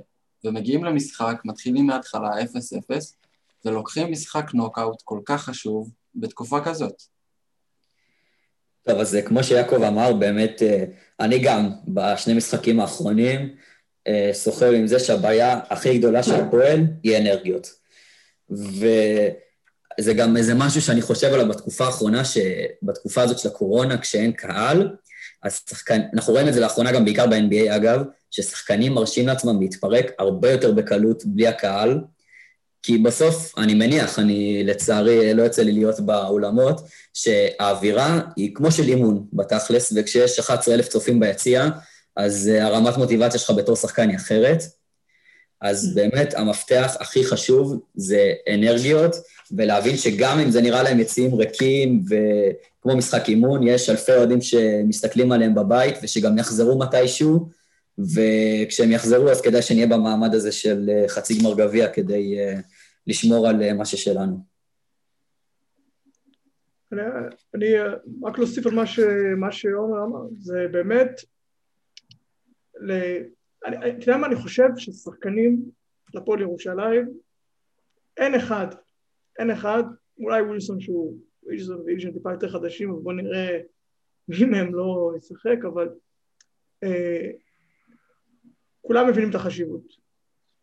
ומגיעים למשחק, מתחילים מההתחלה 0-0, ולוקחים משחק נוקאוט כל כך חשוב בתקופה כזאת. טוב, אז אה, כמו שיעקב אמר, באמת, אה, אני גם בשני משחקים האחרונים סוחר עם זה שהבעיה הכי גדולה של הפועל היא אנרגיות. ו... זה גם איזה משהו שאני חושב עליו בתקופה האחרונה, שבתקופה הזאת של הקורונה, כשאין קהל, אז שחקן, אנחנו רואים את זה לאחרונה גם בעיקר ב-NBA אגב, ששחקנים מרשים לעצמם להתפרק הרבה יותר בקלות בלי הקהל, כי בסוף, אני מניח, אני לצערי לא יוצא לי להיות באולמות, שהאווירה היא כמו של אימון בתכלס, וכשיש 11,000 צופים ביציע, אז הרמת מוטיבציה שלך בתור שחקן היא אחרת. אז באמת המפתח הכי חשוב זה אנרגיות, ולהבין שגם אם זה נראה להם יציאים ריקים וכמו משחק אימון, יש אלפי אוהדים שמסתכלים עליהם בבית ושגם יחזרו מתישהו, וכשהם יחזרו אז כדאי שנהיה במעמד הזה של אה, חצי גמר גביע כדי uh, לשמור על uh, מה ששלנו. אני, אני רק להוסיף על מה, ש, מה שעומר אמר, זה באמת, אתה יודע מה אני חושב? ששחקנים לפועל ירושלים, אין אחד אין אחד, אולי ווילסון שהוא, ווילסון ואילשן טיפה יותר חדשים, אבל בואו נראה מי מהם לא ישחק, אבל אה, כולם מבינים את החשיבות.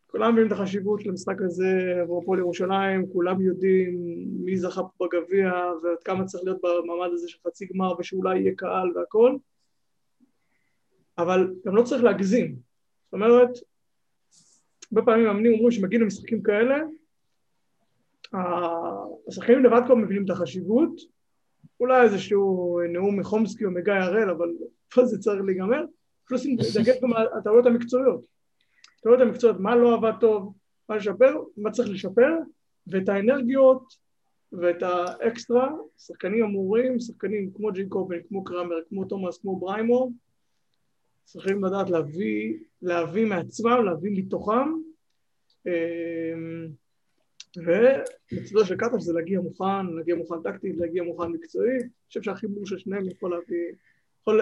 כולם מבינים את החשיבות של המשחק הזה עבור הפועל ירושלים, כולם יודעים מי זכה פה בגביע ועד כמה צריך להיות במעמד הזה של חצי גמר ושאולי יהיה קהל והכל, אבל גם לא צריך להגזים. זאת אומרת, הרבה פעמים מאמנים אומרים שמגיעים למשחקים כאלה, השחקנים לבד כבר מבינים את החשיבות, אולי איזשהו נאום מחומסקי או מגיא הראל, אבל פה זה צריך להיגמר, פלוס דגש גם על הטעויות המקצועיות. הטעויות המקצועיות, מה לא עבד טוב, מה לשפר, מה צריך לשפר, ואת האנרגיות ואת האקסטרה, שחקנים אמורים, שחקנים כמו ג'י קופן, כמו קרמר, כמו תומאס, כמו בריימור, צריכים לדעת להביא, להביא מעצמם, להביא מתוכם. אמ, ומצדו של קטש זה להגיע מוכן, להגיע מוכן טקטית, להגיע מוכן מקצועי, אני חושב שהחיבור של שניהם יכול להביא, יכול...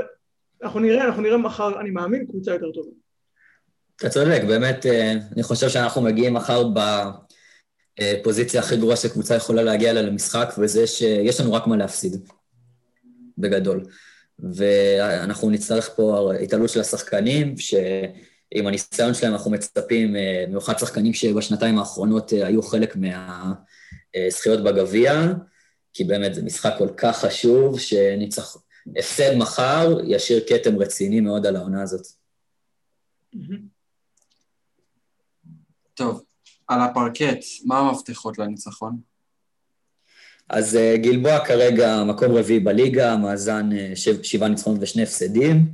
אנחנו נראה, אנחנו נראה מחר, אני מאמין, קבוצה יותר טובה. אתה צודק, באמת, אה, אני חושב שאנחנו מגיעים מחר בפוזיציה הכי גרועה שקבוצה יכולה להגיע אליה למשחק, וזה שיש לנו רק מה להפסיד, בגדול. ואנחנו נצטרך פה התעלות של השחקנים, ש... עם הניסיון שלהם אנחנו מצפים, אה, במיוחד שחקנים שבשנתיים האחרונות אה, היו חלק מהזכיות בגביע, כי באמת זה משחק כל כך חשוב, שניצח... הפסד מחר ישאיר כתם רציני מאוד על העונה הזאת. טוב, על הפרקט, מה המפתחות לניצחון? אז אה, גלבוע כרגע מקום רביעי בליגה, מאזן שבעה ניצחונות ושני הפסדים.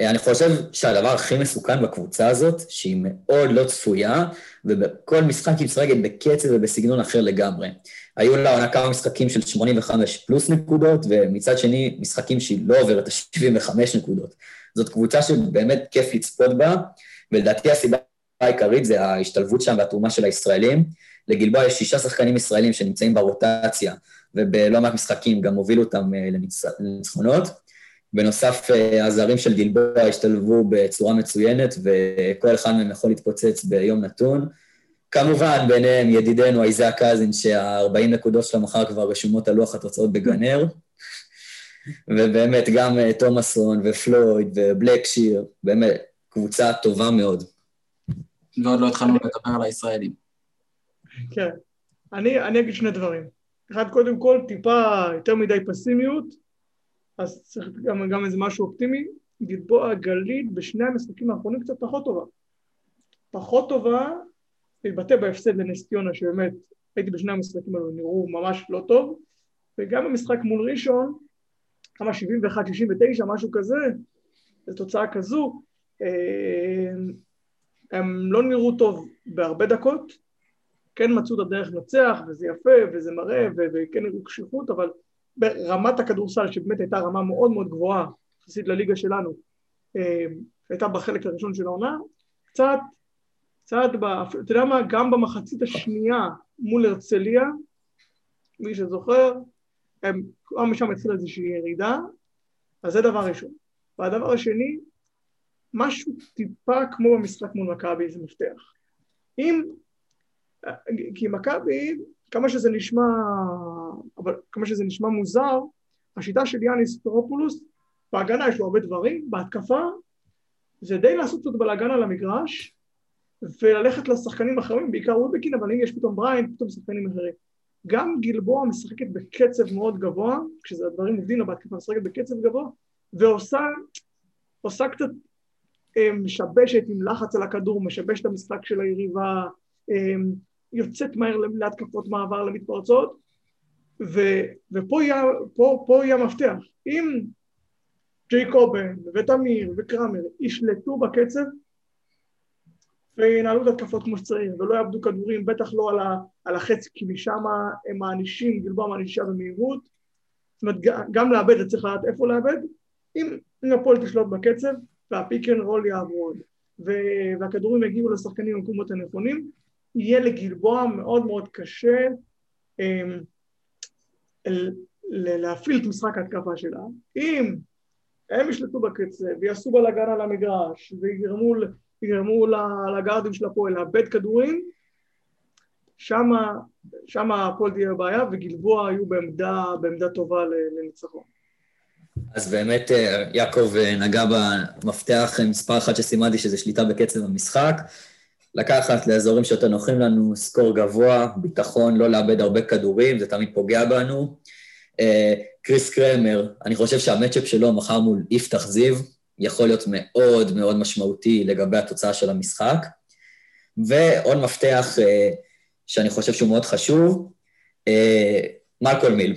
אני חושב שהדבר הכי מסוכן בקבוצה הזאת, שהיא מאוד לא צפויה, ובכל משחק היא משחקת בקצב ובסגנון אחר לגמרי. היו לה עונה כמה משחקים של 85 פלוס נקודות, ומצד שני, משחקים שהיא לא עוברת את ה-75 נקודות. זאת קבוצה שבאמת כיף לצפות בה, ולדעתי הסיבה העיקרית זה ההשתלבות שם והתרומה של הישראלים. לגלבוע יש שישה שחקנים ישראלים שנמצאים ברוטציה, ובלא מעט משחקים גם הובילו אותם אה, לניצחונות. בנוסף, אה, הזרים של גלבוע השתלבו בצורה מצוינת, וכל אחד מהם יכול להתפוצץ ביום נתון. כמובן, ביניהם ידידנו אייזאה קזין, שה-40 נקודות שלו מחר כבר רשומות על לוח התוצאות בגנר. ובאמת גם תומאסון ופלויד ובלקשיר, באמת, קבוצה טובה מאוד. ועוד לא התחלנו לדבר על הישראלים. כן. אני, אני אגיד שני דברים. אחד, קודם כל, טיפה יותר מדי פסימיות, אז צריך גם, גם איזה משהו אופטימי. גלבוע גלית בשני המשחקים האחרונים קצת פחות טובה. פחות טובה, להתבטא בהפסד לנס ציונה, שבאמת הייתי בשני המשחקים האלו, נראו ממש לא טוב, וגם במשחק מול ראשון, כמה 71-69, משהו כזה, זו תוצאה כזו, אה, הם לא נראו טוב בהרבה דקות, כן מצאו את הדרך לנצח, וזה יפה, וזה מראה, וכן הראו קשיחות, אבל ברמת הכדורסל, שבאמת הייתה רמה מאוד מאוד גבוהה, יחסית לליגה שלנו, אה, הייתה בחלק הראשון של העונה, קצת, קצת, אתה יודע מה, גם במחצית השנייה מול הרצליה, מי שזוכר, הם כבר משם התחילה איזושהי ירידה, אז זה דבר ראשון. והדבר השני, משהו טיפה כמו במשחק מול מכבי זה מפתח. אם, כי מכבי, כמה שזה נשמע, אבל כמה שזה נשמע מוזר, השיטה של יאניס טרופולוס, בהגנה יש לו הרבה דברים, בהתקפה זה די לעשות קצת בלאגן על המגרש וללכת לשחקנים אחרים, בעיקר וודבקין, אבל אם יש פתאום בריין, פתאום שחקנים אחרים. גם גלבוע משחקת בקצב מאוד גבוה, כשזה הדברים עובדים לה בהתקפה, משחקת בקצב גבוה, ועושה עושה קצת אה, משבשת עם לחץ על הכדור, משבשת המשחק של היריבה, אה, יוצאת מהר להתקפות מעבר למתפרצות, ו, ופה יהיה, פה, פה יהיה המפתח. אם ג'ייקובן ותמיר וקרמר ישלטו בקצב וינהלו את התקפות כמו שצריך ולא יאבדו כדורים, בטח לא על, ה, על החצי, כי משם הם מענישים, גלבוע מענישה במהירות. זאת אומרת, גם לאבד, צריך לדעת איפה לאבד. אם, הפועל תשלוט בקצב, וה pick and roll יעבוד, והכדורים יגיעו לשחקנים במקומות הנכונים, יהיה לגלבוע מאוד מאוד קשה אמ, להפעיל את משחק ההתקפה שלה. אם הם ישלטו בקצב ויעשו בלאגן על המגרש ויגרמו יגרמו לגארדים של הפועל לאבד כדורים, שמה הפועל תהיה בבעיה וגלבוע היו בעמדה, בעמדה טובה לניצחון. אז באמת אה, יעקב אה, נגע במפתח מספר אחת שסימנתי, שזה שליטה בקצב המשחק. לקחת לאזורים שיותר נוחים לנו, סקור גבוה, ביטחון, לא לאבד הרבה כדורים, זה תמיד פוגע בנו. אה, קריס קרמר, אני חושב שהמצ'אפ שלו מחר מול יפתח זיו, יכול להיות מאוד מאוד משמעותי לגבי התוצאה של המשחק. ועוד מפתח שאני חושב שהוא מאוד חשוב, מלקול מיל.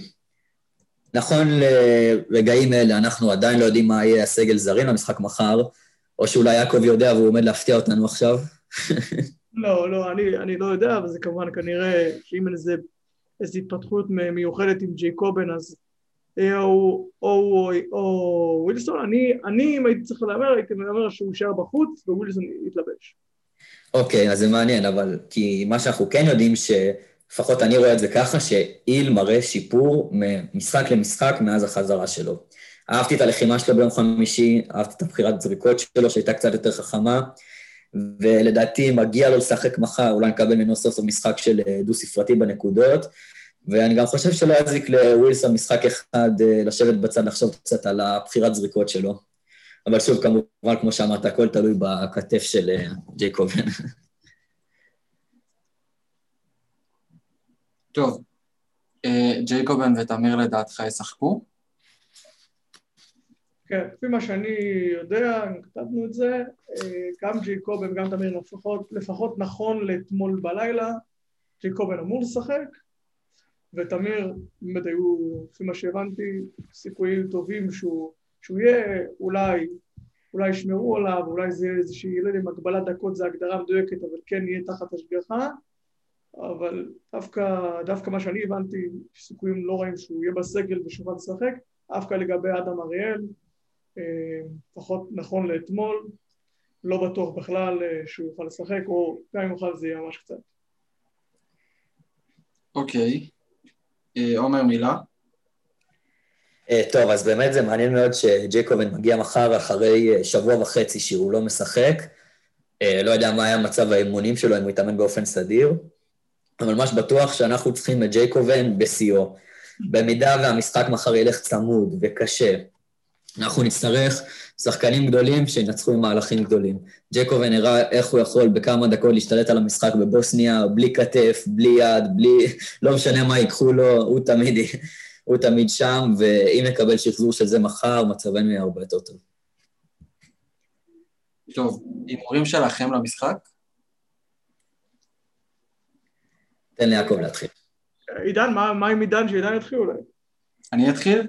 נכון לרגעים אלה, אנחנו עדיין לא יודעים מה יהיה הסגל זרים למשחק מחר, או שאולי יעקב יודע והוא עומד להפתיע אותנו עכשיו. לא, לא, אני, אני לא יודע, אבל זה כמובן כנראה שאם אין איזה, איזו התפתחות מיוחדת עם ג'יי קובן, אז או, או, או, או ווילסון, אני, אני, אם הייתי צריך להמר, הייתי מהמר שהוא יישאר בחוץ ווילסון יתלבש. אוקיי, okay, אז זה מעניין, אבל כי מה שאנחנו כן יודעים, ש... לפחות אני רואה את זה ככה, שאיל מראה שיפור ממשחק למשחק מאז החזרה שלו. אהבתי את הלחימה שלו ביום חמישי, אהבתי את הבחירת זריקות שלו, שהייתה קצת יותר חכמה, ולדעתי מגיע לו לשחק מחר, אולי נקבל ממנו סוף סוף משחק של אה, דו-ספרתי בנקודות, ואני גם חושב שלא יזיק לווילסון משחק אחד אה, לשבת בצד, לחשוב קצת על הבחירת זריקות שלו. אבל שוב, כמובן, כמו שאמרת, הכל תלוי בכתף של אה, ג'ייקובן. טוב, ג'ייקובן ותמיר לדעתך ישחקו? כן, לפי מה שאני יודע, כתבנו את זה, אה, גם ג'ייקובן וגם תמיר לפחות, לפחות נכון לאתמול בלילה, ג'ייקובן אמור לשחק, ותמיר, באמת היו, לפי מה שהבנתי, סיכויים טובים שהוא, שהוא יהיה, אולי, אולי ישמרו עליו, אולי זה איזושהי, לא יודע אם הגבלת דקות זה הגדרה מדויקת, אבל כן יהיה תחת השגחה, אבל דווקא, דווקא מה שאני הבנתי, סיכויים לא רעים שהוא יהיה בסגל ושוכל לשחק, דווקא לגבי אדם אריאל, לפחות נכון לאתמול, לא בטוח בכלל אה, שהוא יוכל לשחק, או גם אם יוכל זה יהיה ממש קצת. אוקיי. אה, עומר, מילה? טוב, אז באמת זה מעניין מאוד שג'ייקובן מגיע מחר אחרי שבוע וחצי שהוא לא משחק. לא יודע מה היה מצב האימונים שלו, אם הוא יתאמן באופן סדיר. אבל ממש בטוח שאנחנו צריכים את ג'ייקובן בשיאו. במידה והמשחק מחר ילך צמוד וקשה, אנחנו נצטרך שחקנים גדולים שינצחו עם מהלכים גדולים. ג'קובן הראה איך הוא יכול בכמה דקות להשתלט על המשחק בבוסניה, בלי כתף, בלי יד, בלי... לא משנה מה ייקחו לו, הוא תמיד, הוא תמיד שם, ואם נקבל שחזור של זה מחר, מצבנו יהיה הרבה יותר טוב. טוב, הימורים שלכם למשחק? תן ליעקב להתחיל. עידן, מה, מה עם עידן? שעידן יתחיל אולי. אני אתחיל?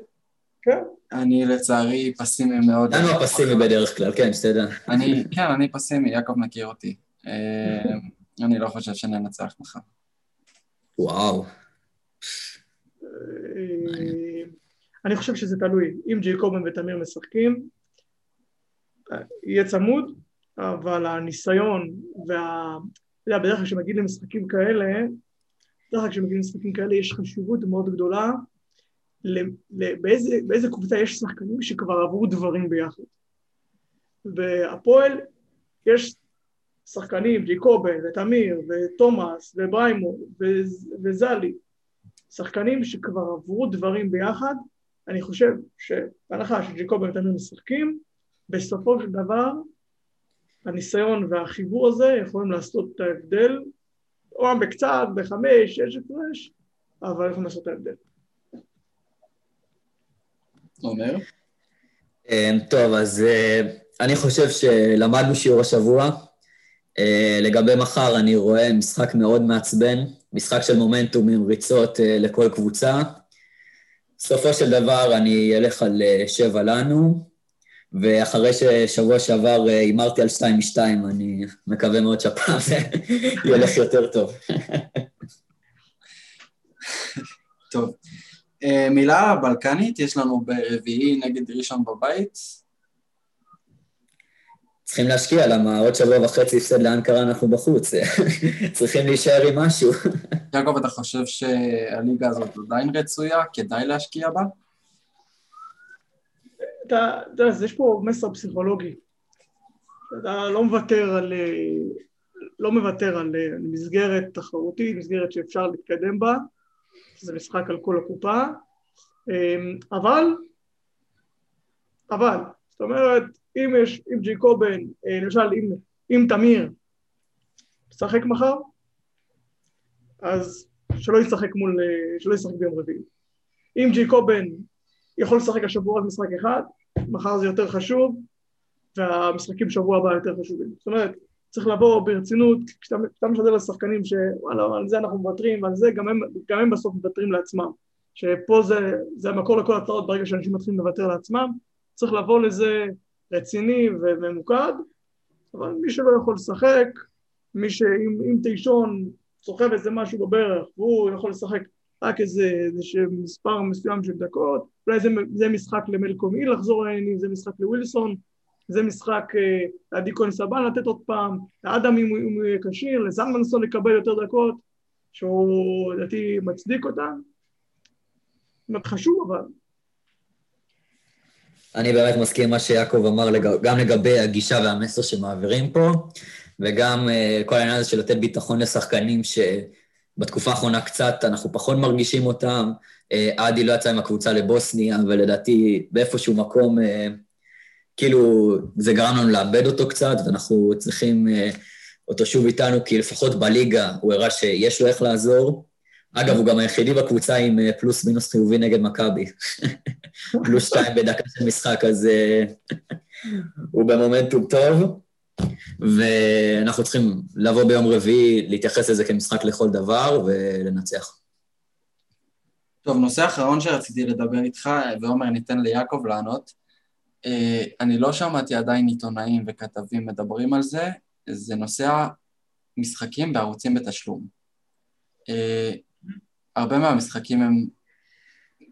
כן. אני לצערי פסימי מאוד. דנו הפסימי בדרך כלל, כן, שתדע. אני, כן, אני פסימי, יעקב מכיר אותי. אה, אני לא חושב שננצח מחר. וואו. אה, אני חושב שזה תלוי. אם ג'ייקובן ותמיר משחקים, יהיה צמוד, אבל הניסיון וה... אתה יודע, בדרך כלל כשמגיעים למשחקים כאלה, בדרך כלל כשמגיעים למשחקים כאלה יש חשיבות מאוד גדולה באיזה, באיזה קבוצה יש שחקנים שכבר עברו דברים ביחד. והפועל, יש שחקנים, ג'יקובן, ותמיר, ותומאס, ובריימו, וזלי, שחקנים שכבר עברו דברים ביחד, אני חושב שבהנחה שג'יקובן ותמיר משחקים, בסופו של דבר הניסיון והחיבור הזה יכולים לעשות את ההבדל, או בקצת, בחמש, שש הפרש, אבל יכולים לעשות את ההבדל. אומר? אמ, טוב, אז אה, אני חושב שלמדנו שיעור השבוע. אה, לגבי מחר, אני רואה משחק מאוד מעצבן, משחק של מומנטום עם ריצות אה, לכל קבוצה. בסופו של דבר אני אלך על שבע לנו, ואחרי ששבוע שעבר הימרתי על שתיים משתיים, אני מקווה מאוד שהפעם זה ילך יותר טוב. טוב. אה, מילה בלקנית, יש לנו ברביעי נגד ראשון בבית. צריכים להשקיע, למה עוד שבוע וחצי הפסד לאנקרה אנחנו בחוץ. צריכים להישאר עם משהו. יעקב, אתה חושב שהליגה הזאת עדיין רצויה? כדאי להשקיע בה? אתה יודע, יש פה מסר פסיכולוגי. אתה לא מוותר על... לא מוותר על מסגרת תחרותית, מסגרת שאפשר להתקדם בה, שזה משחק על כל הקופה, אמ, אבל, אבל, זאת אומרת, אם יש, אם ג'י קובן, אה, למשל, אם, אם תמיר משחק מחר, אז שלא ישחק מול, אה, שלא ישחק ביום רביעי. אם ג'י קובן יכול לשחק השבוע רק משחק אחד, מחר זה יותר חשוב, והמשחקים שבוע הבא יותר חשובים. זאת אומרת, צריך לבוא ברצינות, כשאתה משדר לשחקנים שוואלה, על זה אנחנו מוותרים, ועל זה גם הם, גם הם בסוף מוותרים לעצמם. שפה זה, זה המקור לכל הצעות ברגע שאנשים מתחילים לוותר לעצמם, צריך לבוא לזה רציני וממוקד, אבל מי שלא יכול לשחק, מי שאם תישון סוחב איזה משהו בברך והוא יכול לשחק רק איזה, איזה מספר מסוים של דקות, אולי זה, זה משחק למלקומי לחזור לעניינים, זה משחק לווילסון, זה משחק לעדי כהן סבן לתת עוד פעם, לאדם אם הוא יהיה כשיר, לזלמנסון לקבל יותר דקות, שהוא לדעתי מצדיק אומרת, חשוב אבל. אני באמת מסכים מה שיעקב אמר, גם לגבי הגישה והמסר שמעבירים פה, וגם uh, כל העניין הזה של לתת ביטחון לשחקנים שבתקופה האחרונה קצת אנחנו פחות מרגישים אותם. עדי לא יצא עם הקבוצה לבוסניה, ולדעתי באיפשהו מקום כאילו זה גרם לנו לאבד אותו קצת, ואנחנו צריכים uh, אותו שוב איתנו, כי לפחות בליגה הוא הראה שיש לו איך לעזור. אגב, הוא גם היחידי בקבוצה עם uh, פלוס מינוס חיובי נגד מכבי. פלוס שתיים בדקה של משחק, אז uh, הוא במומנטום טוב. ואנחנו צריכים לבוא ביום רביעי, להתייחס לזה כמשחק לכל דבר ולנצח. טוב, נושא אחרון שרציתי לדבר איתך, ועומר, ניתן ליעקב לענות. אה, אני לא שמעתי עדיין עיתונאים וכתבים מדברים על זה, זה נושא המשחקים בערוצים בתשלום. אה, הרבה מהמשחקים הם,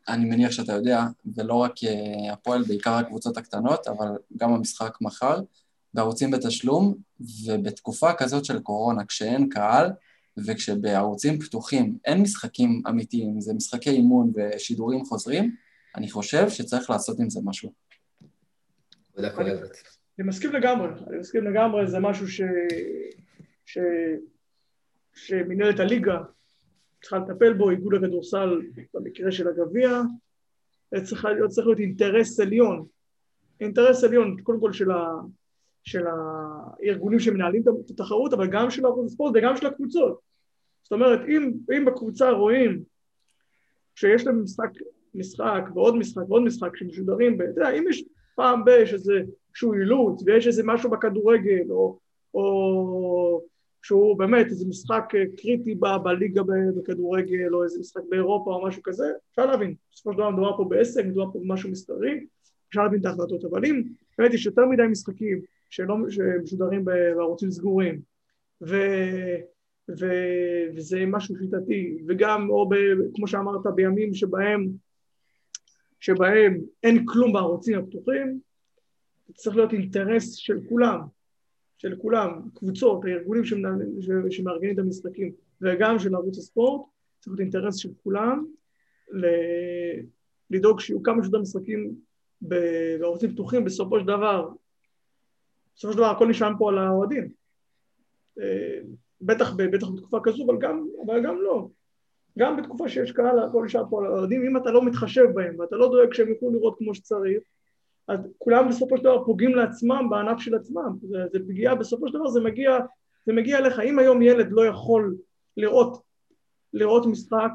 אני מניח שאתה יודע, ולא רק אה, הפועל, בעיקר הקבוצות הקטנות, אבל גם המשחק מחר, בערוצים בתשלום, ובתקופה כזאת של קורונה, כשאין קהל, וכשבערוצים פתוחים אין משחקים אמיתיים, זה משחקי אימון ושידורים חוזרים, אני חושב שצריך לעשות עם זה משהו. עבודה כואבת. אני מסכים לגמרי, אני מסכים לגמרי, זה משהו ש... ש... שמנהלת הליגה צריכה לטפל בו, איגוד הכדורסל במקרה של הגביע, צריך להיות, צריך להיות אינטרס עליון, אינטרס עליון קודם כל של, ה, של הארגונים שמנהלים את התחרות, אבל גם של ערוץ הספורט וגם של הקבוצות. זאת אומרת, אם, אם בקבוצה רואים שיש להם משחק, משחק ועוד משחק ועוד משחק שמשודרים, אתה יודע, אם יש פעם ב- יש שהוא אילוץ ויש איזה משהו בכדורגל או, או שהוא באמת איזה משחק קריטי ב- בליגה בכדורגל או איזה משחק באירופה או משהו כזה, אפשר להבין, בסופו של דבר מדובר פה בעסק, מדובר פה במשהו מסתרי, אפשר להבין את ההחלטות, אבל אם באמת יש יותר מדי משחקים שלא, שמשודרים בערוצים סגורים ו, ו, וזה משהו שיטתי וגם או ב, כמו שאמרת בימים שבהם שבהם אין כלום בערוצים הפתוחים, צריך להיות אינטרס של כולם, של כולם, קבוצות, הארגונים שמארגנים את המשחקים וגם של ערוץ הספורט, צריך להיות אינטרס של כולם לדאוג שיהיו כמה שיותר משחקים בערוצים פתוחים, בסופו של דבר, בסופו של דבר הכל נשען פה על האוהדים. אה, בטח, בטח בתקופה כזו, אבל גם, אבל גם לא. גם בתקופה שיש קהל, הכל נשאר פה על האוהדים, אם אתה לא מתחשב בהם ואתה לא דואג שהם יוכלו לראות כמו שצריך, אז כולם בסופו של דבר פוגעים לעצמם בענף של עצמם. זה, זה פגיעה, בסופו של דבר זה מגיע, זה מגיע אליך. אם היום ילד לא יכול לראות, לראות משחק,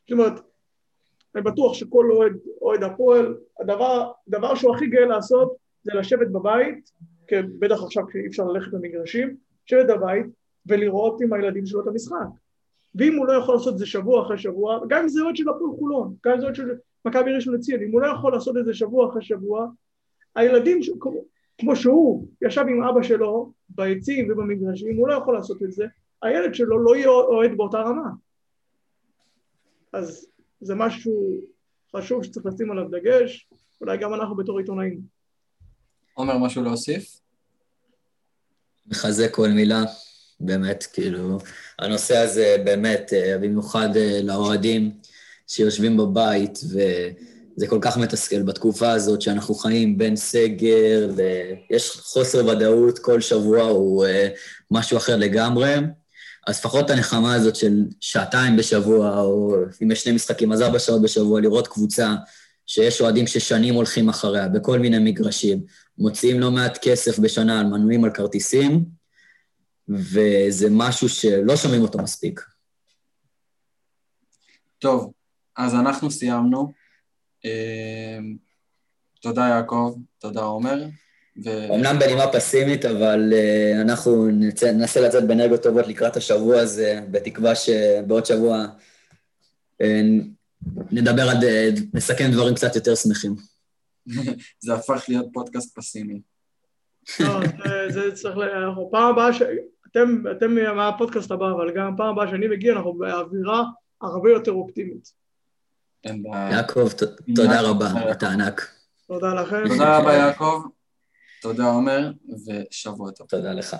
זאת אומרת, אני בטוח שכל אוהד, אוהד הפועל, הדבר, הדבר שהוא הכי גאה לעשות זה לשבת בבית, בטח עכשיו כשאי אפשר ללכת למגרשים, לשבת בבית ולראות עם הילדים שלו את המשחק. ואם הוא לא יכול לעשות את זה שבוע אחרי שבוע, גם אם זה אוהד של הפועל חולון, גם אם זה אוהד של מכבי ראשון לציון, אם הוא לא יכול לעשות את זה שבוע אחרי שבוע, הילדים, ש... כמו שהוא ישב עם אבא שלו ביציעים ובמגרשים, הוא לא יכול לעשות את זה, הילד שלו לא יהיה אוהד באותה רמה. אז זה משהו חשוב שצריך לשים עליו דגש, אולי גם אנחנו בתור עיתונאים. עומר, משהו להוסיף? מחזק כל מילה. באמת, כאילו, הנושא הזה באמת, אה, במיוחד אה, לאוהדים שיושבים בבית, וזה כל כך מתסכל בתקופה הזאת שאנחנו חיים בין סגר, ויש חוסר ודאות, כל שבוע הוא אה, משהו אחר לגמרי. אז לפחות הנחמה הזאת של שעתיים בשבוע, או אם יש שני משחקים, אז ארבע שעות בשבוע, לראות קבוצה שיש אוהדים ששנים הולכים אחריה, בכל מיני מגרשים, מוציאים לא מעט כסף בשנה על מנויים על כרטיסים, וזה משהו שלא שומעים אותו מספיק. טוב, אז אנחנו סיימנו. אמ, תודה יעקב, תודה עומר. ו... אמנם בנימה פסימית, אבל uh, אנחנו נצא, ננסה לצאת באנרגיות טובות לקראת השבוע הזה, בתקווה שבעוד שבוע uh, נדבר על, uh, נסכם דברים קצת יותר שמחים. זה הפך להיות פודקאסט פסימי. לא, זה צריך ל... פעם הבאה ש... אתם, אתם מהפודקאסט הבא, אבל גם פעם הבאה שאני מגיע, אנחנו באווירה הרבה יותר אופטימית. יעקב, תודה רבה, אתה ענק. תודה לכם. תודה רבה, יעקב. תודה, עומר, ושבוע טוב. תודה לך.